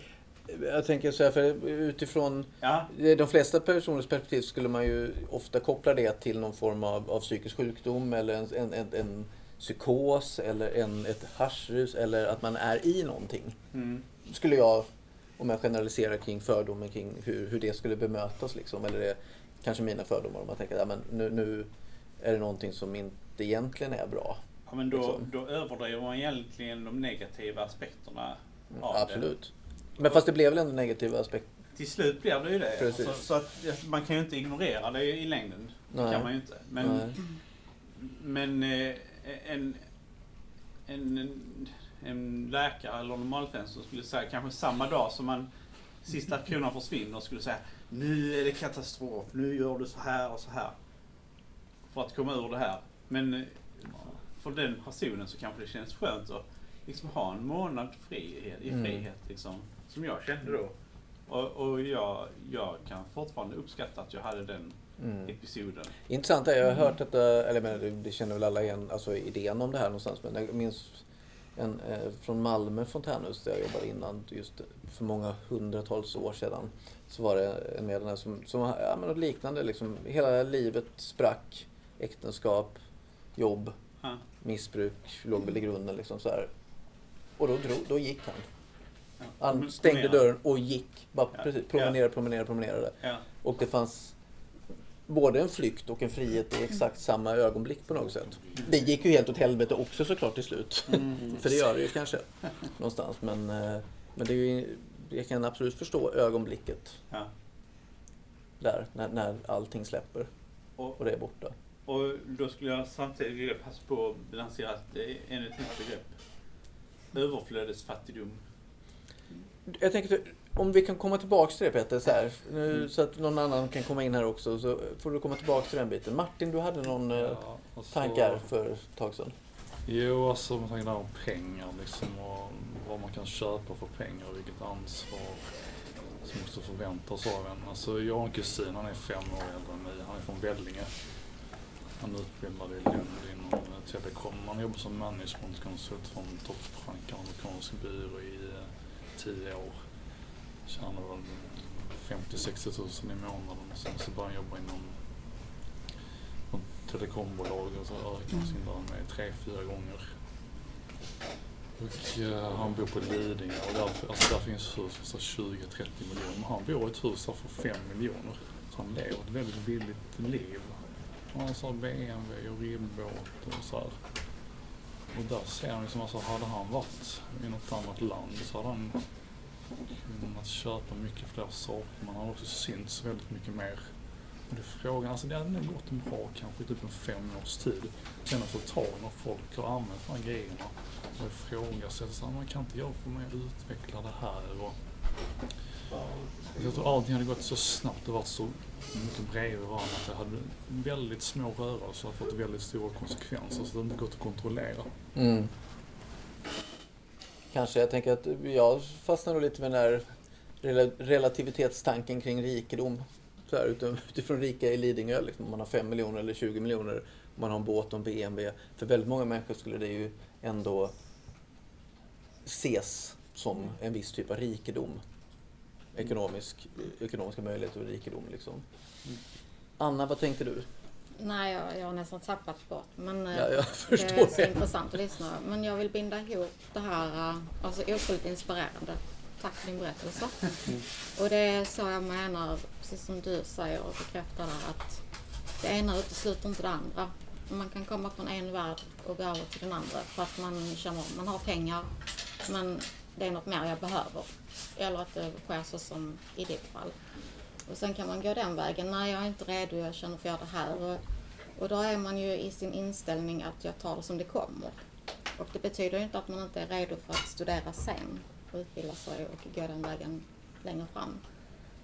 jag tänker så här, för utifrån Ja, de flesta personers perspektiv skulle man ju ofta koppla det till någon form av, av psykisk sjukdom eller en, en, en, en psykos eller en, ett haschrus eller att man är i någonting. mm, Skulle jag, om jag generaliserar kring fördomar kring hur, hur det skulle bemötas liksom. Eller det, kanske mina fördomar om man tänker att ja, nu, nu är det någonting som inte egentligen är bra. ja men då, Liksom. då överdriver man egentligen de negativa aspekterna Mm, av det. Absolut. Men fast det blev väl ändå negativa aspekter? Till slut blir det ju det. Precis. Så, att man kan ju inte ignorera det i längden. Det Nej. kan man ju inte. Men, Nej. men eh, en, en, en, läkare eller normalsvensk som skulle säga kanske samma dag som man sista kronan försvinner skulle säga nu är det katastrof, nu gör du så här och så här. För att komma ur det här. Men eh, för den personen så kanske det känns skönt att liksom ha en månad frihet, i Mm. frihet. Liksom, som jag kände då. Och, och jag, jag kan fortfarande uppskatta att jag hade den Mm. episoden. Intressant är, jag har hört detta, eller men, det- känner väl alla igen, alltså idén om det här någonstans. Men jag minns en eh, från Malmö fontänhus där jag jobbade innan, just för många hundratals år sedan. Så var det en medlem som, som ja, men något liknande liksom, hela livet sprack. Äktenskap, jobb, Ja. missbruk låg väl i grunden liksom så här. Och då, drog, då gick han. Han stängde dörren och gick. Bara Ja. precis, promenerade, promenerade, promenerade. Ja. Och det fanns både en flykt och en frihet i exakt samma ögonblick på något sätt. Det gick ju helt åt helvete också såklart till slut. Mm. För det gör det ju kanske någonstans. Men, eh, men det är ju, jag kan absolut förstå ögonblicket Ja. där när, när allting släpper Och, och det är borta. och då skulle jag samtidigt vilja passa på att balansera att det är ännu ett nytt begrepp. Överflödesfattigdom. Jag tänker om vi kan komma tillbaks till det Peter, så, här, nu, så att någon annan kan komma in här också. Så får du komma tillbaks till den biten. Martin, du hade någon eh, Ja, alltså- tankar för ett tag sedan. Jo, alltså med tanke där om pengar liksom och vad man kan köpa för pengar och vilket ansvar som måste förväntas av en. Alltså jag har en kusin, han är fem år äldre än mig. Han är från Vellinge. Han är utbildad i Lund inom eh, telekom. Han jobbar som managementkonsult för en topprank amerikansk byrå i eh, tio år. Tjänar väl 50-60 tusen i månaden och sen så börjar han jobba inom telekombolag och så ökar han sin lön med tre, fyra gånger. Och eh, han bor på Lidingö och där, alltså där finns hus för 20-30 miljoner. Men han bor i ett hus där för 5 miljoner. Så han lever ett väldigt billigt liv. Han har så BMW och ribbåt och så här. Och där ser man liksom, alltså hade han varit i något annat land så hade han Mm, kunnat köpa mycket fler saker. Man hade också synts väldigt mycket mer. Och det är frågan, alltså det hade nog gått bra kanske i typ en fem års tid. Sen att få tag när folk har använt de här grejerna och ifrågasätter så ah, man kan inte jag få mer utveckla det här? Och jag tror allting hade gått så snabbt och varit så mycket bredvid varandra att det hade väldigt små rörelser fått väldigt stora konsekvenser så det hade inte gått att kontrollera. Mm. Kanske, jag tänker att jag fastnar nog lite med den rela- relativitetstanken kring rikedom. Så här, utifrån, utifrån rika i Lidingö, liksom, om man har 5 miljoner eller 20 miljoner, om man har en båt och en BMW. För väldigt många människor skulle det ju ändå ses som en viss typ av rikedom. Ekonomisk, ekonomiska möjligheter och rikedom. Liksom. Anna, vad tänkte du? Nej, jag, jag har nästan tappat bort. Men eh, Ja, jag det är så det. intressant att lyssna. Men jag vill binda ihop det här, eh, alltså otroligt inspirerande. Tack för din berättelse. Och det är så jag menar, precis som du säger och bekräftar där, att det ena utesluter inte det andra. Man kan komma från en värld och gå över till den andra för att man känner att man har pengar men det är något mer jag behöver. Eller att det sker så som i ditt fall. Och sen kan man gå den vägen. Nej, jag är inte redo, jag känner för att göra det här. Och, då är man ju i sin inställning att jag tar det som det kommer. Och det betyder ju inte att man inte är redo för att studera sen och utbilda sig och gå den vägen längre fram.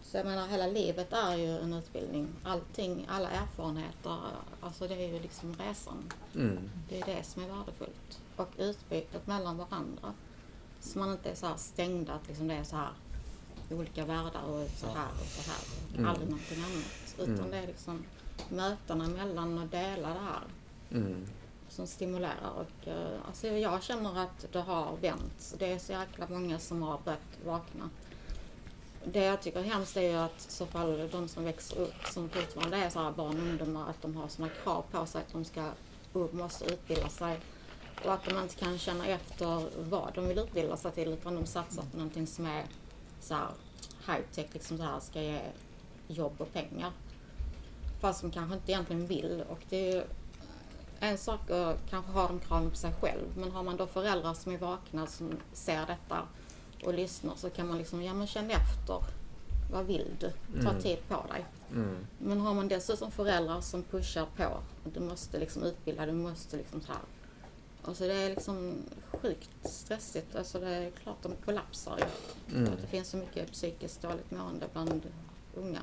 Så jag menar, hela livet är ju en utbildning. Allting, alla erfarenheter, alltså det är ju liksom resan. Mm. Det är det som är värdefullt. Och utbytet mellan varandra. Så man inte är så här stängda att liksom det är så här olika världar och så här och så här. Och Mm. aldrig någonting annat. Utan Mm. det är liksom mötena mellan och dela det här Mm. som stimulerar. Och, eh, alltså jag känner att det har vänt. Det är så jäkla många som har börjat vakna. Det jag tycker är hemskt är ju att i så fall de som växer upp som fortfarande är så här barn och ungdomar att de har såna krav på sig att de ska upp, måste utbilda sig. Och att de inte kan känna efter vad de vill utbilda sig till utan de satsar på någonting som är så här high tech, liksom så här ska ge jobb och pengar. Fast de kanske inte egentligen vill och det är ju en sak att kanske ha de kraven på sig själv men har man då föräldrar som är vakna som ser detta och lyssnar så kan man liksom, ja men känn efter. Vad vill du? Ta Mm. tid på dig. Mm. Men har man dessutom föräldrar som pushar på, du måste liksom utbilda, du måste liksom så här. Alltså det är liksom sjukt stressigt. Alltså det är klart de kollapsar ju. Mm. Att det finns så mycket psykiskt dåligt mående bland unga.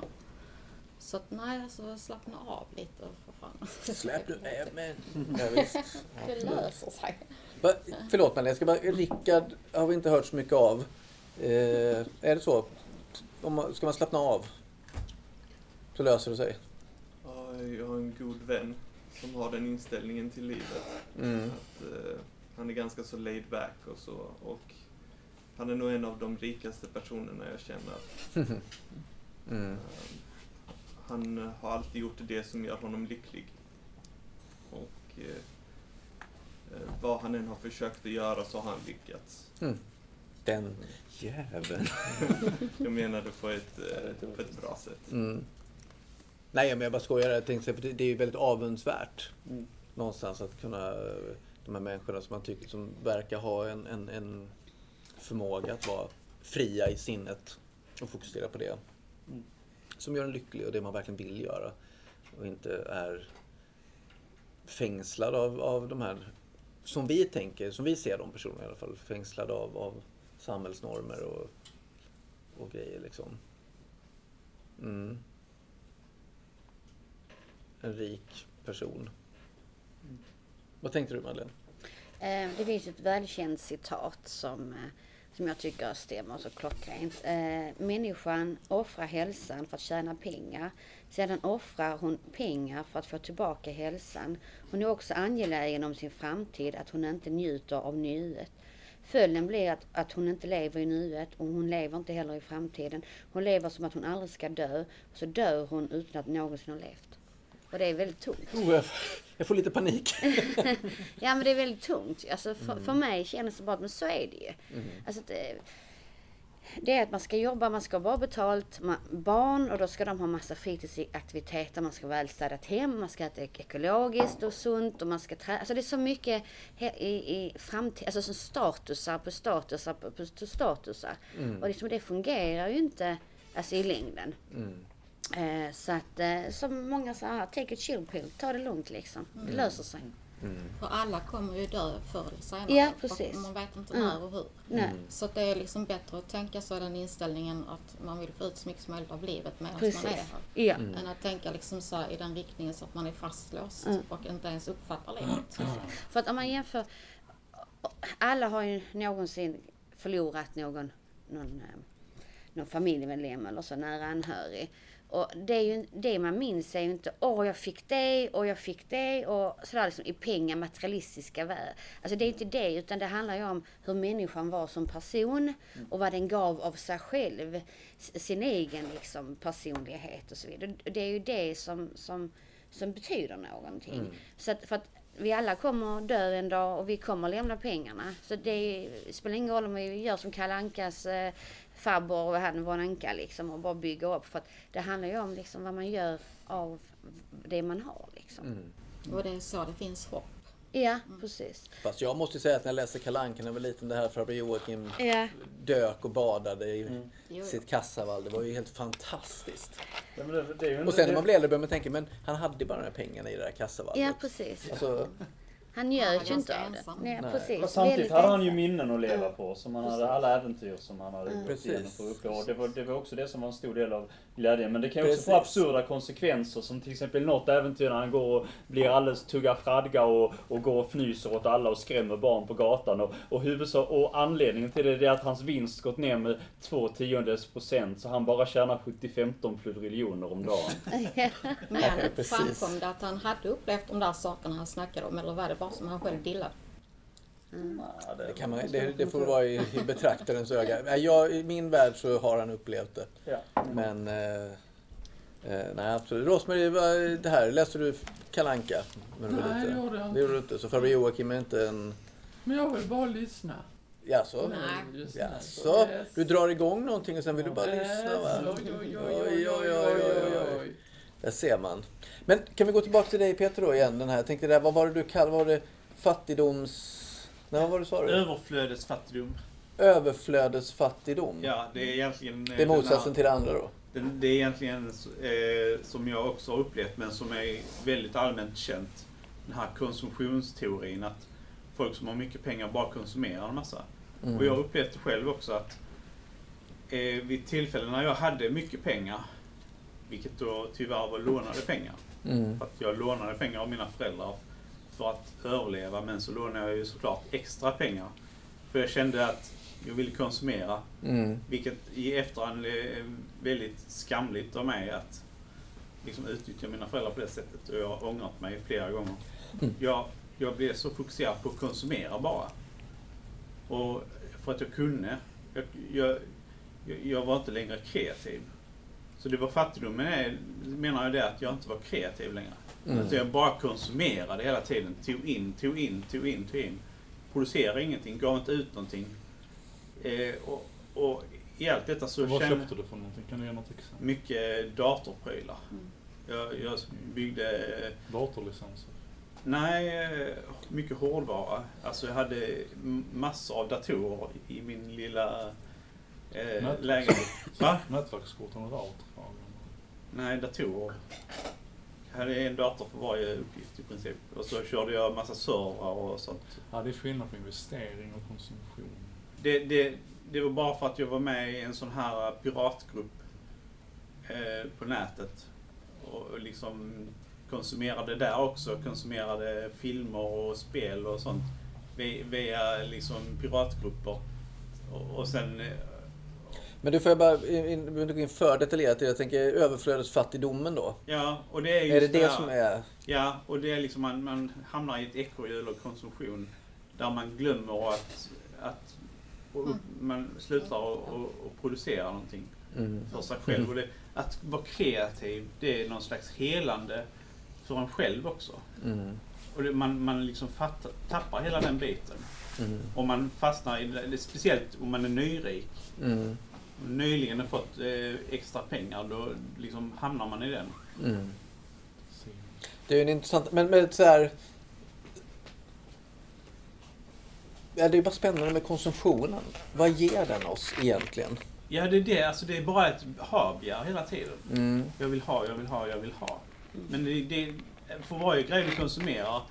Så att nej, alltså slappna av lite för fan. Släpp nu även. Ja, visst. Det löser sig. Va, förlåt mig, jag ska bara... Rickard har vi inte hört så mycket av. Eh, är det så? Om man, ska man slappna av? Så löser det sig. Ja, jag har en god vän som har den inställningen till livet. Mm. Att, eh, han är ganska så laid back och så. Och han är nog en av de rikaste personerna jag känner. Mm. Eh, han eh, har alltid gjort det som gör honom lycklig. Och eh, eh, vad han än har försökt att göra så har han lyckats. Mm. Den jäveln. jag menar det på ett, eh, på ett bra sätt. Mm. Nej, men jag bara skojar. Jag tänkte, för det, det är ju väldigt avundsvärt. Mm. Någonstans att kunna... eh, De här människorna som man tycker som verkar ha en, en, en förmåga att vara fria i sinnet och fokusera på det. Mm. Som gör en lycklig och det man verkligen vill göra. Och inte är fängslad av, av de här, som vi tänker, som vi ser de personerna i alla fall, fängslade av, av samhällsnormer och, och grejer liksom. Mm. En rik person. Vad tänkte du Madeleine? Eh, det finns ett välkänt citat som, eh, som jag tycker stämmer så klockrent. Eh, Människan offrar hälsan för att tjäna pengar. Sedan offrar hon pengar för att få tillbaka hälsan. Hon är också angelägen om sin framtid, att hon inte njuter av nuet. Följden blir att, att hon inte lever i nuet och hon lever inte heller i framtiden. Hon lever som att hon aldrig ska dö. Och så dör hon utan att någonsin ha levt. Och det är väldigt tungt. Jag, får lite panik. Ja men det är väldigt tungt. Alltså för, för mig känns det bara men så är det ju. Mm. Alltså det, det är att man ska jobba, man ska ha bra betalt, man, barn och då ska de ha massa fritidsaktiviteter, man ska vara välstädat hem, man ska äta ek- ekologiskt och sunt och man ska träna. Alltså det är så mycket i, i framtid, alltså som statusar på statusar på, på statusar. Mm. Och liksom det fungerar ju inte alltså i längden. Mm. Eh, så att eh, som många säger, take a chill pill, ta det lugnt liksom. Det löser sig. Mm. För alla kommer ju dö förr eller senare. Ja, precis. Man vet inte Mm. när och hur. Nej. Så att det är liksom bättre att tänka så den inställningen att man vill få ut så mycket som möjligt av livet medan man Precis. är här. Ja. Mm. Än att tänka liksom så här i den riktningen så att man är fastlåst Mm. och inte ens uppfattar livet. För att om man jämför, alla har ju någonsin förlorat någon, någon, eh, någon familjemedlem eller så nära anhörig. Och det, är ju, det man minns är ju inte, åh jag fick det och jag fick det och sådär liksom i pengar, materialistiska värld. Alltså det är inte det, utan det handlar ju om hur människan var som person och vad den gav av sig själv. Sin egen liksom personlighet och så vidare. Det är ju det som, som, som betyder någonting. Mm. Så att, för att vi alla kommer dö en dag och vi kommer lämna pengarna. Så det spelar ingen roll om vi gör som Kalle Ankas eh, farbror och han var en anka liksom och bara bygger upp. För att det handlar ju om liksom vad man gör av det man har liksom. Mm. Och det är så det finns hopp. Ja, precis. Fast jag måste säga att när jag läste Kalle Anka när jag var liten, det här farbror Joakim Ja. dök och badade i Mm. Sitt kassavalv. Det var ju helt fantastiskt. Ja, men det, det är ju Och sen när man blir äldre börjar man tänka, men han hade bara de här pengarna i det där kassavalvet. Ja, precis. Alltså, Han gör ju inte av det. Nej, Nej. precis. Men samtidigt hade han ju minnen att leva på, som han hade alla äventyr som han hade Mm. gått igenom uppleva. Och det var, det var också det som var en stor del av glädjen. Men det kan ju också få absurda konsekvenser, som till exempel något äventyr när han går och blir alldeles tugga fradga och, och går och fnyser åt alla och skrämmer barn på gatan. Och, och, huvudsak, och anledningen till det är att hans vinst gått ner med två tiondels procent, så han bara tjänar 75 pludriljoner om dagen. Men precis. framkom det att han hade upplevt de där sakerna han snackade om eller var det bara som han själv dillade? Ja, Det, kan man, det, det får vara i, i betraktarens öga. Jag, I min värld så har han upplevt det. Ja. Men eh, eh, nej, absolut. Rosmarie, det här, läste du Kalanka Nej, det gjorde jag Det inte. gjorde du inte. Så farbror Joakim är inte en... Men jag vill bara lyssna. Jaså? Nej. Jaså? Du drar igång någonting och sen vill du bara lyssna va? Oj, oj, oj, oj, oj, oj, oj. Där ser man. Men kan vi gå tillbaka till dig Peter då igen? Den här. Jag tänkte där, vad var det du kallade, var det fattigdoms... Nej, vad var det sa du? Överflödesfattigdom. Överflödesfattigdom. Ja, det är egentligen... Det eh, är den här- motsatsen till det andra då? Den, det är egentligen eh, som jag också har upplevt men som är väldigt allmänt känt. Den här konsumtionsteorin att folk som har mycket pengar bara konsumerar en massa. Mm. Och jag har upplevt det själv också att eh, vid tillfällen när jag hade mycket pengar, vilket då tyvärr var lånade pengar. Mm. För att jag lånade pengar av mina föräldrar för att överleva men så lånade jag ju såklart extra pengar. För jag kände att jag ville konsumera. Mm. Vilket i efterhand är väldigt skamligt av mig att liksom utnyttja mina föräldrar på det sättet. Och jag har ångrat mig flera gånger. Mm. Jag, jag blev så fokuserad på att konsumera bara. Och för att jag kunde. Jag, jag, jag- var inte längre kreativ. Så det var fattigdomen, är- menar jag det, att jag inte var kreativ längre. Mm. Att jag bara konsumerade hela tiden. Tog in, tog in, tog in, tog in. Producerade ingenting, gav inte ut någonting. Eh, och, och i allt detta så Vad kände köpte du för någonting? Kan du ge något exempel? mycket datorprylar. Jag, jag byggde, eh, Datorlicenser? nej, eh, mycket hårdvara. Alltså jag hade massor av datorer i min lilla eh, lägenhet. Va? Nätverkskorten och router? Nej, datorer. Hade en dator för varje uppgift i princip. Och så körde jag massa servrar och sånt. Ja, det är skillnad på investering och konsumtion. Det, det, det var bara för att jag var med i en sån här piratgrupp eh, på nätet. Och liksom konsumerade där också. Konsumerade filmer och spel och sånt. Via, via liksom piratgrupper. Och, och sen... Men du får jag bara, in- in- behöver inte gå in för detaljerat. Jag tänker överflödesfattigdomen då. Ja, och det är just Är det det som är... Ja, och det är liksom man, man hamnar i ett ekorrhjul av konsumtion. Där man glömmer att, att och upp, man slutar att producera någonting Mm. för sig själv. Och det, att vara kreativ, det är någon slags helande för en själv också. Mm. Och det, man, man liksom fattar, tappar hela den biten. Mm. Och man fastnar i det, speciellt om man är nyrik. Mm. Nyligen har fått eh, extra pengar, då liksom hamnar man i den. Mm. Det är ju en intressant, men, men så här. Ja, det är bara spännande med konsumtionen. Vad ger den oss egentligen? Ja, det är det. Alltså, det är bara ett habegär hela tiden. Mm. Jag vill ha, jag vill ha, jag vill ha. Men det, det, för varje grej du konsumerar,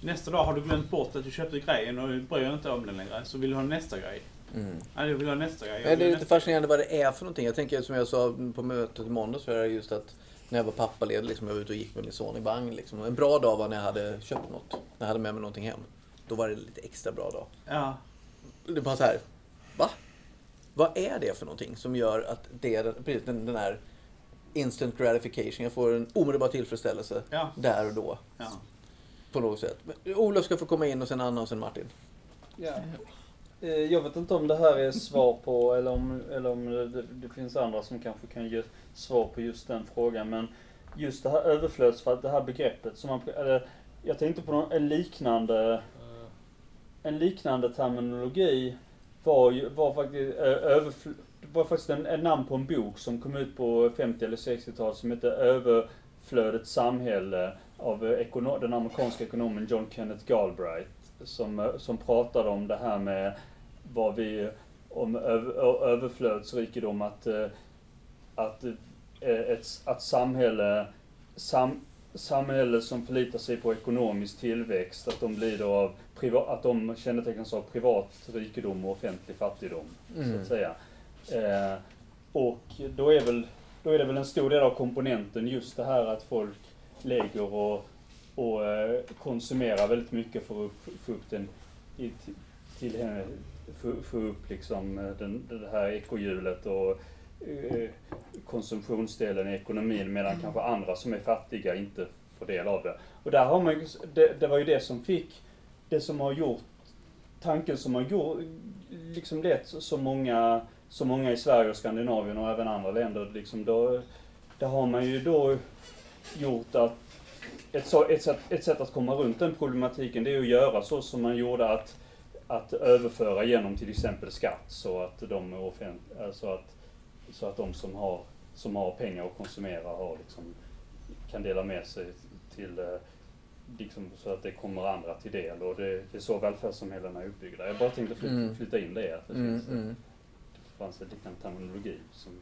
nästa dag har du glömt bort att du köpte grejen och bryr dig inte om den längre. Så vill du ha nästa grej. Mm. Ja, jag vill ha nästa grej. vill det är lite fascinerande vad det är för någonting. Jag tänker som jag sa på mötet i måndags, just att när jag var pappaledig, liksom, jag var ute och gick med min son i vagn. Liksom. En bra dag var när jag hade köpt något. När jag hade med mig någonting hem. Då var det lite extra bra dag. Ja, Det bara så här, va? Vad är det för någonting som gör att det är precis den, den här instant gratification, jag får en omedelbar tillfredsställelse ja, där och då ja. på något sätt. Men Olof ska få komma in och sen Anna och sen Martin. Ja. Eh, Jag vet inte om det här är svar på, eller om, eller om det, det finns andra som kanske kan ge svar på just den frågan. Men just det här överflöds, det här begreppet som man, eller, jag tänkte på någon, en liknande, Eh, en liknande terminologi var, ju, var faktiskt, ö, överfl, det var faktiskt en, en namn på en bok som kom ut på 50 eller 60-talet som hette Överflödets samhälle av eh, ekono, den amerikanska ekonomen John Kenneth Galbraith. Som, eh, som pratade om det här med vad vi, om överflödsrikedom, att, eh, att, eh, ett, att samhälle, sam, samhälle som förlitar sig på ekonomisk tillväxt, att de lider av priva, att de kännetecknas av privat rikedom och offentlig fattigdom, så Mm. att säga. Eh, och då är, väl, då är det väl en stor del av komponenten just det här att folk lägger och, och eh, konsumerar väldigt mycket för att få upp den i, till, till få, få upp liksom eh, den, det här ekohjulet och eh, konsumtionsdelen i ekonomin medan kanske andra som är fattiga inte får del av det. Och där har man det, det var ju det som fick, det som har gjort, tanken som har gjort, liksom lett så många, så många i Sverige och Skandinavien och även andra länder, liksom då, där har man ju då gjort att ett, så, ett, sätt, ett sätt att komma runt den problematiken det är att göra så som man gjorde att, att överföra genom till exempel skatt så att de offent, alltså att, så att de som har, som har pengar att konsumera har liksom, kan dela med sig till eh, liksom, så att det kommer andra till del och det, det är så välfärdssamhällena är uppbyggda. Jag bara tänkte flytta, Mm. flytta in det, att det, Mm, finns, mm. det fanns en liknande terminologi som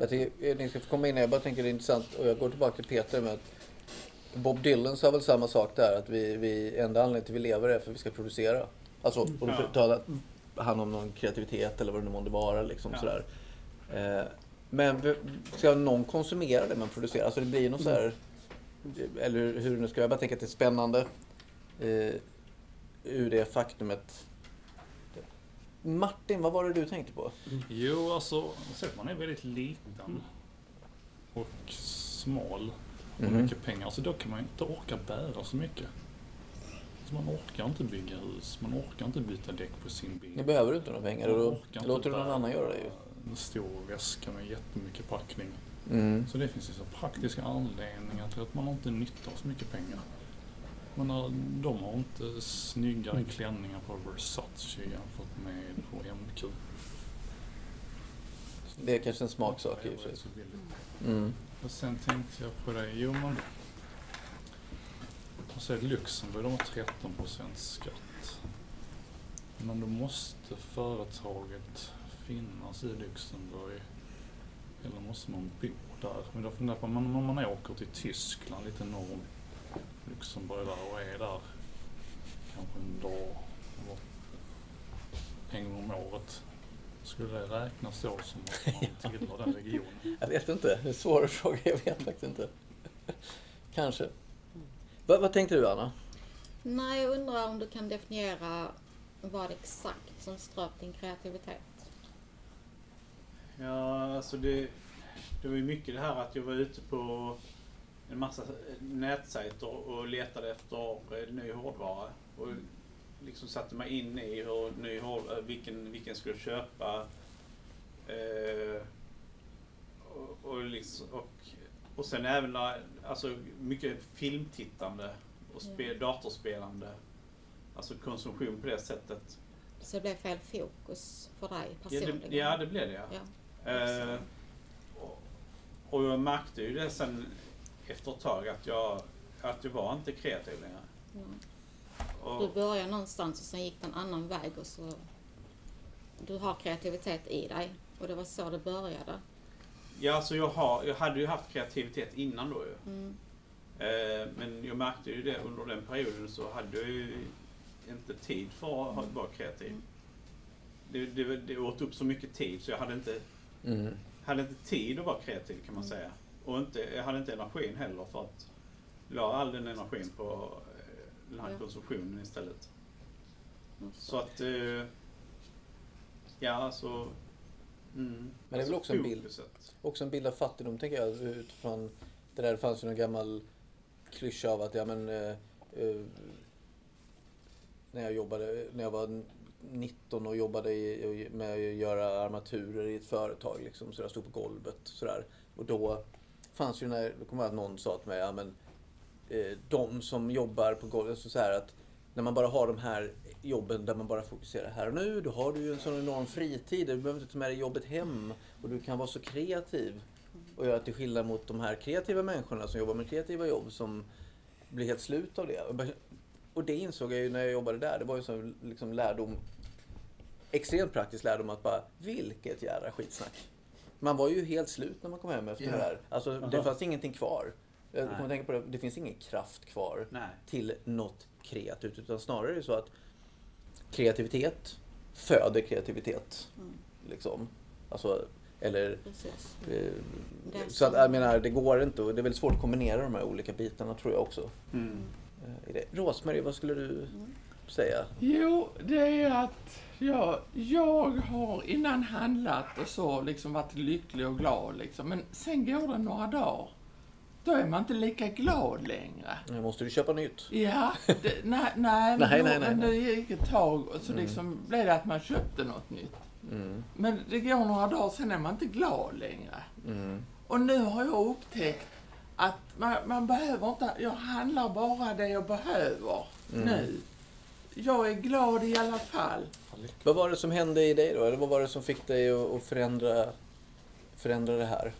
Jag tycker, eh, ni ska få komma in. Jag bara tänker det är intressant och jag går tillbaka till Peter med att Bob Dylan sa väl samma sak där att vi, vi enda anledningen till att vi lever är för att vi ska producera. Alltså, och då Ja. talar han om någon kreativitet eller vad det nu månde vara liksom Ja. sådär. Eh, men ska någon konsumera det man producerar? Alltså det blir något så här eller hur nu ska jag bara tänka att det är spännande eh, ur det faktumet. Martin, vad var det du tänkte på? Jo, alltså, man är väldigt liten och smal och Mhm. mycket pengar. Så då kan man inte orka bära så mycket. Så man orkar inte bygga hus, man orkar inte byta däck på sin bil. Nu behöver du inte några pengar och då låter du någon annan göra det ju. En stor väska med jättemycket packning. Mm. Så det finns ju så praktiska anledningar till att man inte nyttar så mycket pengar. Men eh, de har inte snyggare klänningar på Versace jämfört med på MQ. Det är kanske en smaksak i och för sig. Mm. Och sen tänkte jag på det, jo men... Och så är Luxemburg, de har 13% skatt. Men då måste företaget finnas i Luxemburg. Eller måste man bo där? Men då funderar på, om man åker till Tyskland lite norr om Luxemburg där och är där kanske en dag eller en gång om året. Skulle det räknas då som att man tillhör den regionen? Jag vet inte. Det är en svår fråga. Jag vet faktiskt inte. Kanske. Vad, vad tänkte du Anna? Nej, jag undrar om du kan definiera vad exakt som ströp din kreativitet. Ja, alltså det, det var ju mycket det här att jag var ute på en massa nätsajter och letade efter eh, ny hårdvara. Och liksom satte mig in i hur ny hård, eh, vilken, vilken skulle köpa. Eh, och, och, liksom, och, och sen även när- alltså mycket filmtittande och spe, datorspelande. Alltså konsumtion på det sättet. Så det blev fel fokus för dig Ja, personligen? det, ja, det blev det ja. Ja. Eh, och, och jag märkte ju det sen efter ett tag att jag, att jag var inte kreativ längre. Mm. Och, Du började någonstans och sen gick det en annan väg och så... Du har kreativitet i dig och det var så det började. Ja, alltså jag, har, jag hade ju haft kreativitet innan då ju. Mm. Eh, men jag märkte ju det under den perioden så hade jag ju inte tid för att vara kreativ. Det, det, det åt upp så mycket tid så jag hade inte, Mm. hade inte tid att vara kreativ kan man säga. Och inte, jag hade inte energin heller för att la all den energin på eh, den här Ja. konsumtionen istället. Mm. Så att, eh, ja alltså. Mm, Men det är väl alltså också en bild. fokuset. Också en bild av fattigdom tänker jag utifrån det där fanns ju någon gammal klyscha av att ja men eh, eh, när jag jobbade, när jag var 19 och jobbade i, med att göra armaturer i ett företag liksom, så jag stod på golvet sådär. Och då fanns ju när, då kommer jag att någon sa till mig, ja men eh, de som jobbar på golvet, så, så här att när man bara har de här jobben där man bara fokuserar här och nu, då har du ju en sån enorm fritid. Du behöver inte ta med dig jobbet hem och du kan vara så kreativ. Och göra till skillnad mot de här kreativa människorna som jobbar med kreativa jobb som blir helt slut av det. Och det insåg jag ju när jag jobbade där. Det var ju sån liksom lärdom, extremt praktisk lärdom att bara, vilket jävla skitsnack. Man var ju helt slut när man kom hem efter Ja. det där. Alltså det Aha. fanns ingenting kvar. Jag kommer tänka på det, det finns ingen kraft kvar Nej. till något kreativt. Utan snarare är det så att kreativitet föder kreativitet. Mm. Liksom. Alltså, eller... Eh, Så att, jag menar, det går inte och det är väldigt svårt att kombinera de här olika bitarna tror jag också. Mm. Eh. Rosmarie, vad skulle du säga? Jo, det är att jag, jag har innan handlat och så liksom varit lycklig och glad liksom. Men sen går det några dagar. Då är man inte lika glad längre. Nu måste du köpa nytt. Ja, det, nej, nej, Nej, då, nej, nej, men det gick ett tag och så Mm. liksom blev det att man köpte något nytt. Mm. Men det går några dagar, sen är man inte glad längre. Mm. Och nu har jag upptäckt att man, man behöver inte, jag handlar bara det jag behöver Mm. nu. Jag är glad i alla fall. Vad var det som hände i dig då? Eller vad var det som fick dig att förändra, förändra det här?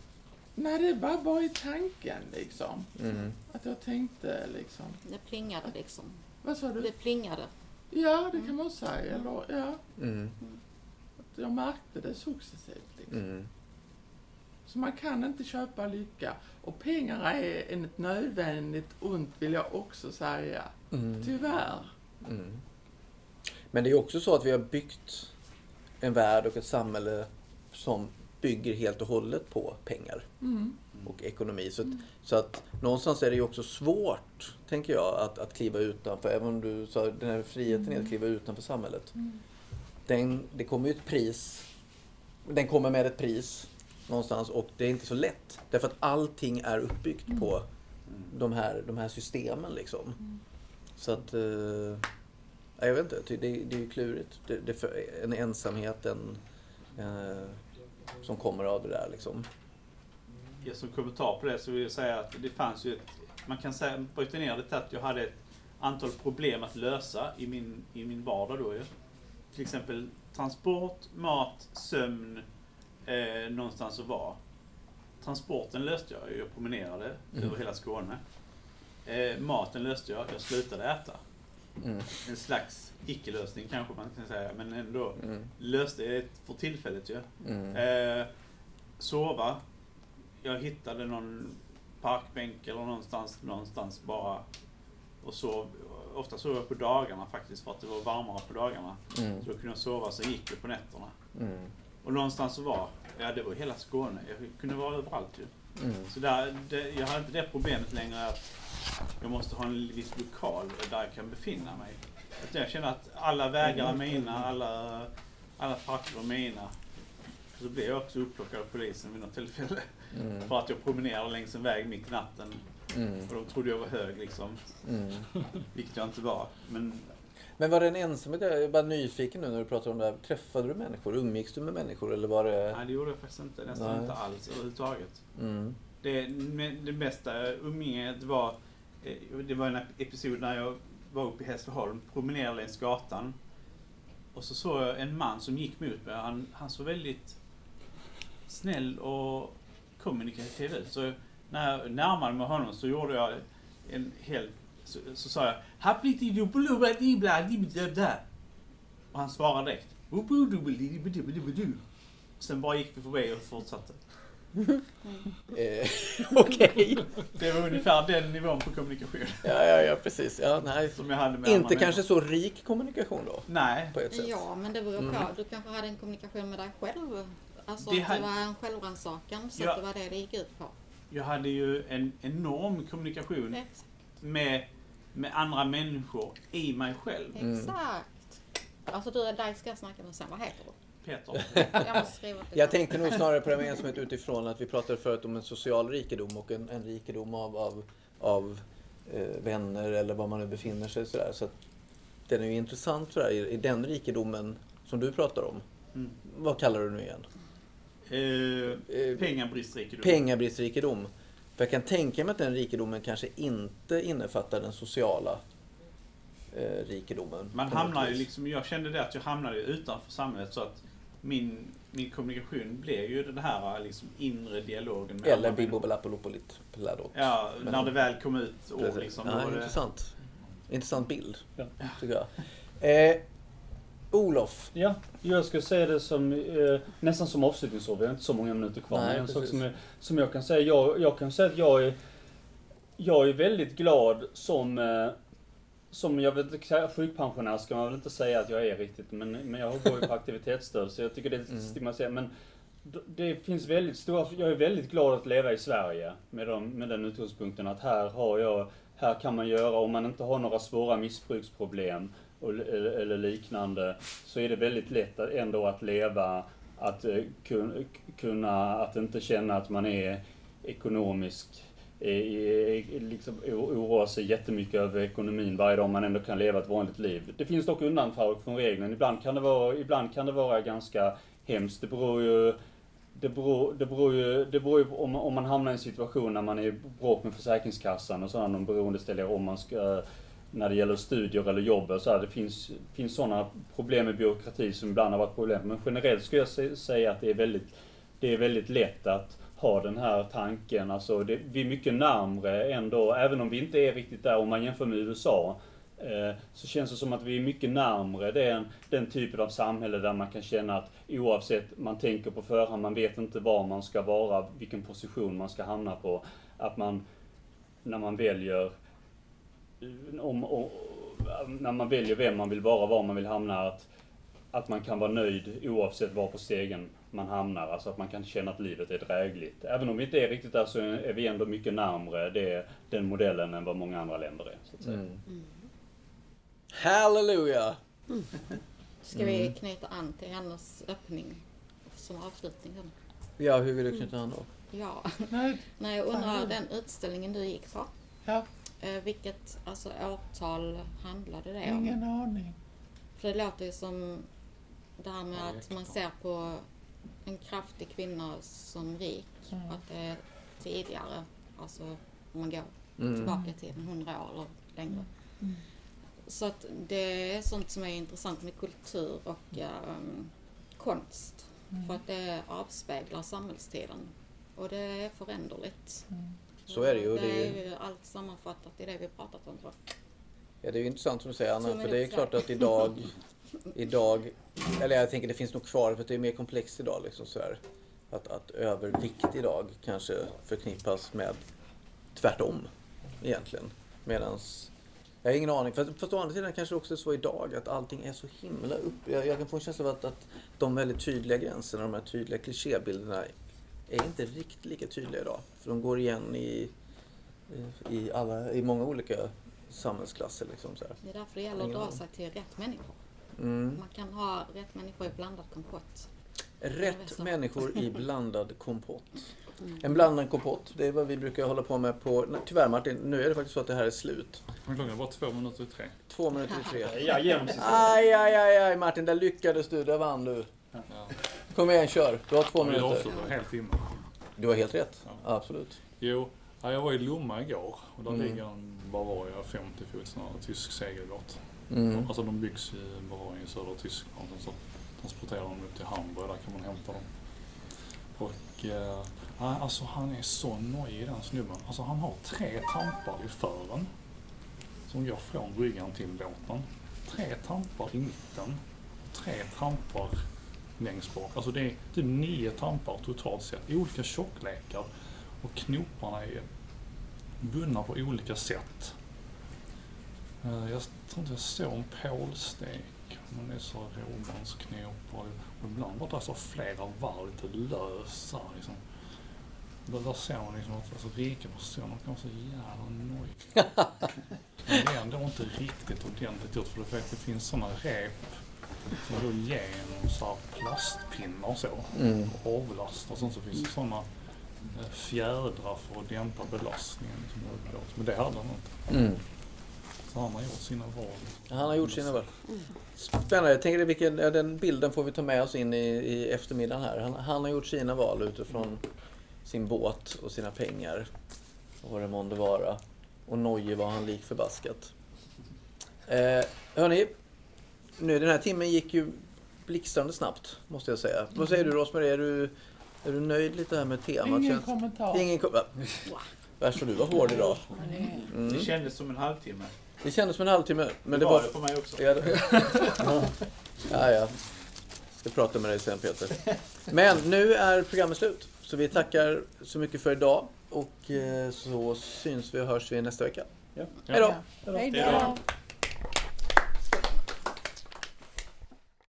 Nej, det var bara i tanken liksom. Mm. Att jag tänkte liksom. Det plingade liksom. Vad sa du? Det plingade. Ja, det kan man säga. Eller, ja, Mm. att jag märkte det successivt. Liksom. Mm. Så man kan inte köpa lycka. Och pengar är ett nödvändigt ont vill jag också säga. Mm. Tyvärr. Mm. Men det är också så att vi har byggt en värld och ett samhälle som bygger helt och hållet på pengar Mm. och ekonomi. Så att, så att någonstans är det ju också svårt, tänker jag, att, att kliva utanför. Även om du sa den här friheten är att kliva utanför samhället. Den, det kommer ju ett pris. Den kommer med ett pris någonstans och det är inte så lätt. Därför att allting är uppbyggt på de här, de här systemen liksom. Så att... Eh, ja, jag vet inte, det, det är ju klurigt. Det, det en ensamhet en, eh, som kommer av det där liksom. Ja, som kommentar på det så vill jag säga att det fanns ju ett, man kan säga, bryta ner det till att jag hade ett antal problem att lösa i min, i min vardag då ju. Till exempel transport, mat, sömn, eh, någonstans att vara. Transporten löste jag jag promenerade Mm. över hela Skåne. Eh, maten löste jag, jag slutade äta. Mm. En slags icke-lösning kanske man kan säga, men ändå Mm. löste det för tillfället ju. Mm. Eh, sova. Jag hittade någon parkbänk eller någonstans, någonstans bara och sov. Ofta sov jag på dagarna faktiskt för att det var varmare på dagarna. Mm. Så då kunde jag sova, så gick jag på nätterna. Mm. Och någonstans vara, ja det var hela Skåne. Jag kunde vara överallt ju. Mm. Så där, det, jag hade inte det problemet längre att jag måste ha en viss lokal där jag kan befinna mig. Att jag känner att alla vägar är mina, alla, alla parker är mina. Så blev jag också upplockad av polisen vid något tillfälle. Mm. För att jag promenerade längs en väg mitt i natten. Mm. Och de trodde jag var hög liksom. Mm. Vilket jag inte var. Men Men var det en ensamhet? Jag är bara nyfiken nu när du pratar om det här. Träffade du människor? Umgicks du med människor? Eller var det... nej, det gjorde jag faktiskt inte. Nästan Nej. inte alls överhuvudtaget. Mm. Det, det bästa umgänget var, Eh, det var en episod när jag var uppe i Hässleholm, promenerade längs gatan. Och så såg jag en man som gick mot mig. Han, han såg väldigt snäll och kommunikativ ut. Så när jag närmade mig honom så gjorde jag en hel... Så, så sa jag Och han svarade direkt. Sen bara gick vi förbi och fortsatte. Eh, Okej. Det var ungefär den nivån på kommunikation Ja, ja, ja, precis. Ja, nej. som jag hade med Inte kanske människor. så rik kommunikation då? Nej, På ett sätt. Ja, men det beror på. Mm. Du kanske hade en kommunikation med dig själv. Alltså Det hade- det var en självrannsakan. Så Ja. att det var det det gick ut på. jag hade ju en enorm kommunikation Exakt. med, med andra människor i mig själv. Mm. Exakt. Alltså du, dig ska jag snacka med sen. Vad heter du? Peter. Jag måste skriva upp det. Jag tänkte nog snarare på det med ensamhet utifrån att vi pratade förut om en social rikedom och en, en rikedom av, av, av eh, vänner eller var man nu befinner sig. Sådär. Så att den är ju intressant sådär, i, i den rikedomen som du pratar om. Mm. Vad kallar du nu igen? Eh, Eh, pengabristrikedom. Pengabristrikedom. För jag kan tänka mig att den rikedomen kanske inte innefattar den sociala eh, rikedomen. Man hamnar ju liksom, jag kände det att jag hamnade ju utanför samhället så att min, min kommunikation blev ju den här liksom inre dialogen med Eller pladot. Ja, Men- när det väl kom ut ord liksom. ja, det, intressant. Intressant bild, Ja. tycker jag. Eh, Olof. Ja, jag skulle säga det som eh, nästan som avslutningsord. Vi har inte så många minuter kvar. Nej, men en sak som, jag- som jag kan säga. Jag, jag kan säga att jag är jag är väldigt glad som, eh, som jag vet inte, sjukpensionär ska man väl inte säga att jag är riktigt, men, men jag går ju på aktivitetsstöd så jag tycker det är Mm. stigmatiserat. Men det finns väldigt stora, jag är väldigt glad att leva i Sverige med, de, med den utgångspunkten att här har jag, här kan man göra, om man inte har några svåra missbruksproblem och, eller, eller liknande, så är det väldigt lätt att, ändå att leva, att eh, kun, kunna, att inte känna att man är ekonomisk liksom oroa sig jättemycket över ekonomin varje dag man ändå kan leva ett vanligt liv. Det finns dock undantag från regeln. Ibland kan det vara, ibland kan det vara ganska hemskt. Det beror ju det beror, det beror ju, det beror ju på om, om man hamnar i en situation när man är i bråk med Försäkringskassan och sådana beroendeställningar om man ska när det gäller studier eller jobb och så här, Det finns, finns sådana problem med byråkrati som ibland har varit problem. Men generellt skulle jag säga att det är väldigt, det är väldigt lätt att ha den här tanken. Alltså det, vi är mycket närmre ändå, även om vi inte är riktigt där om man jämför med USA. Eh, så känns det som att vi är mycket närmre den, den typen av samhälle där man kan känna att oavsett, man tänker på förhand, man vet inte var man ska vara, vilken position man ska hamna på. Att man, när man väljer om, om, när man väljer vem man vill vara, var man vill hamna, att, att man kan vara nöjd oavsett var på stegen man hamnar. Alltså att man kan känna att livet är drägligt. Även om vi inte är riktigt där så är vi ändå mycket närmre det, den modellen än vad många andra länder är. Så att säga. Mm. Halleluja! Ska vi Mm. knyta an till hennes öppning som avslutning? Ja, hur vill du knyta an då? Ja. Nej, Nej, jag undrar den utställningen du gick på. Ja. Eh, vilket alltså, årtal handlade det om? ingen aning. För det låter ju som det här med att man ser på en kraftig kvinna som rik, Mm. att det är tidigare, alltså om man går Mm. tillbaka till 100 år eller längre. Mm. Så att det är sånt som är intressant med kultur och ehm, konst. Mm. För att det avspeglar samhällstiden. Och det är föränderligt. Så är det ju. Det Det är ju, allt sammanfattat i det vi pratat om. tror jag. ja, det är ju intressant som du säger Anna, för det är klart att idag, idag, eller jag tänker det finns nog kvar för att det är mer komplext idag liksom så här. Att, att övervikt idag kanske förknippas med tvärtom egentligen. Medans jag har ingen aning. Fast, fast å andra sidan kanske det också är så idag att allting är så himla upp. Jag, jag kan få en känsla av att, att de väldigt tydliga gränserna, de här tydliga klichébilderna är inte riktigt lika tydliga idag. För de går igen i, i, alla, i många olika samhällsklasser. Liksom så här. Det är därför det gäller att dra sig till rätt människor. Mm. Man kan ha rätt människor i blandad kompott. Rätt människor i blandad kompott. Mm. En blandad kompott, det är vad vi brukar hålla på med på... nej, Tyvärr Martin, nu är det faktiskt så att det här är slut. Men klockan bara två minuter i tre. Två minuter i tre. Aj, aj, aj, aj Martin, där lyckades du. Där vann du. Ja. Kom igen, kör. Du har två Ja, minuter. avslutar helt timme. Du har helt rätt. Ja. Absolut. Jo, ja, jag var i Lomma igår och där Mm. ligger en Bavaria 50 fot sån här tysk segelbåt. Mm. Alltså de byggs i bara i södra Tyskland och så transporterar de upp till Hamburg, där kan man hämta dem. Och eh, alltså han är så nojig den snubben. Alltså han har tre tampar i fören som går från bryggan till båten. Tre tampar i mitten och tre tampar längst bak. Alltså det är typ nio tampar totalt sett. Olika tjocklekar och knoparna är bundna på olika sätt. Eh, Jag tror inte jag såg en pålstek, men det är så råbandsknopar och ibland var det så flera varv lite lösa liksom. Där, där ser man liksom att alltså, rika personer kan vara så jävla nojig. Men det är ändå inte riktigt ordentligt gjort för det finns sådana rep som går igenom så här plastpinnar och så. Mm. Och avlast och sånt så finns det sådana eh, fjädrar för att dämpa belastningen. Liksom. Men det hade han inte. Mm. Så han har gjort sina val. Han har gjort sina val. Spännande. Jag tänker vilken, ja, den bilden får vi ta med oss in i, i eftermiddagen här. Han, han har gjort sina val utifrån sin båt och sina pengar. Och vad det månde vara. Och nojig var han lik förbaskat. Eh, hörni, nu den här timmen gick ju blixtrande snabbt, måste jag säga. Vad säger du Rosmarie? Är du, är du nöjd lite här med temat? Ingen Känns- kommentar. Ingen kom- va? Värst vad du var hård idag. Mm. Det kändes som en halvtimme. Det kändes som en halvtimme. Men det var var... det för mig också. Ja, ja, ja. Ska prata med dig sen Peter. Men nu är programmet slut. Så vi tackar så mycket för idag och eh, så syns vi och hörs vi nästa vecka. Ja. Hej då! Hej då!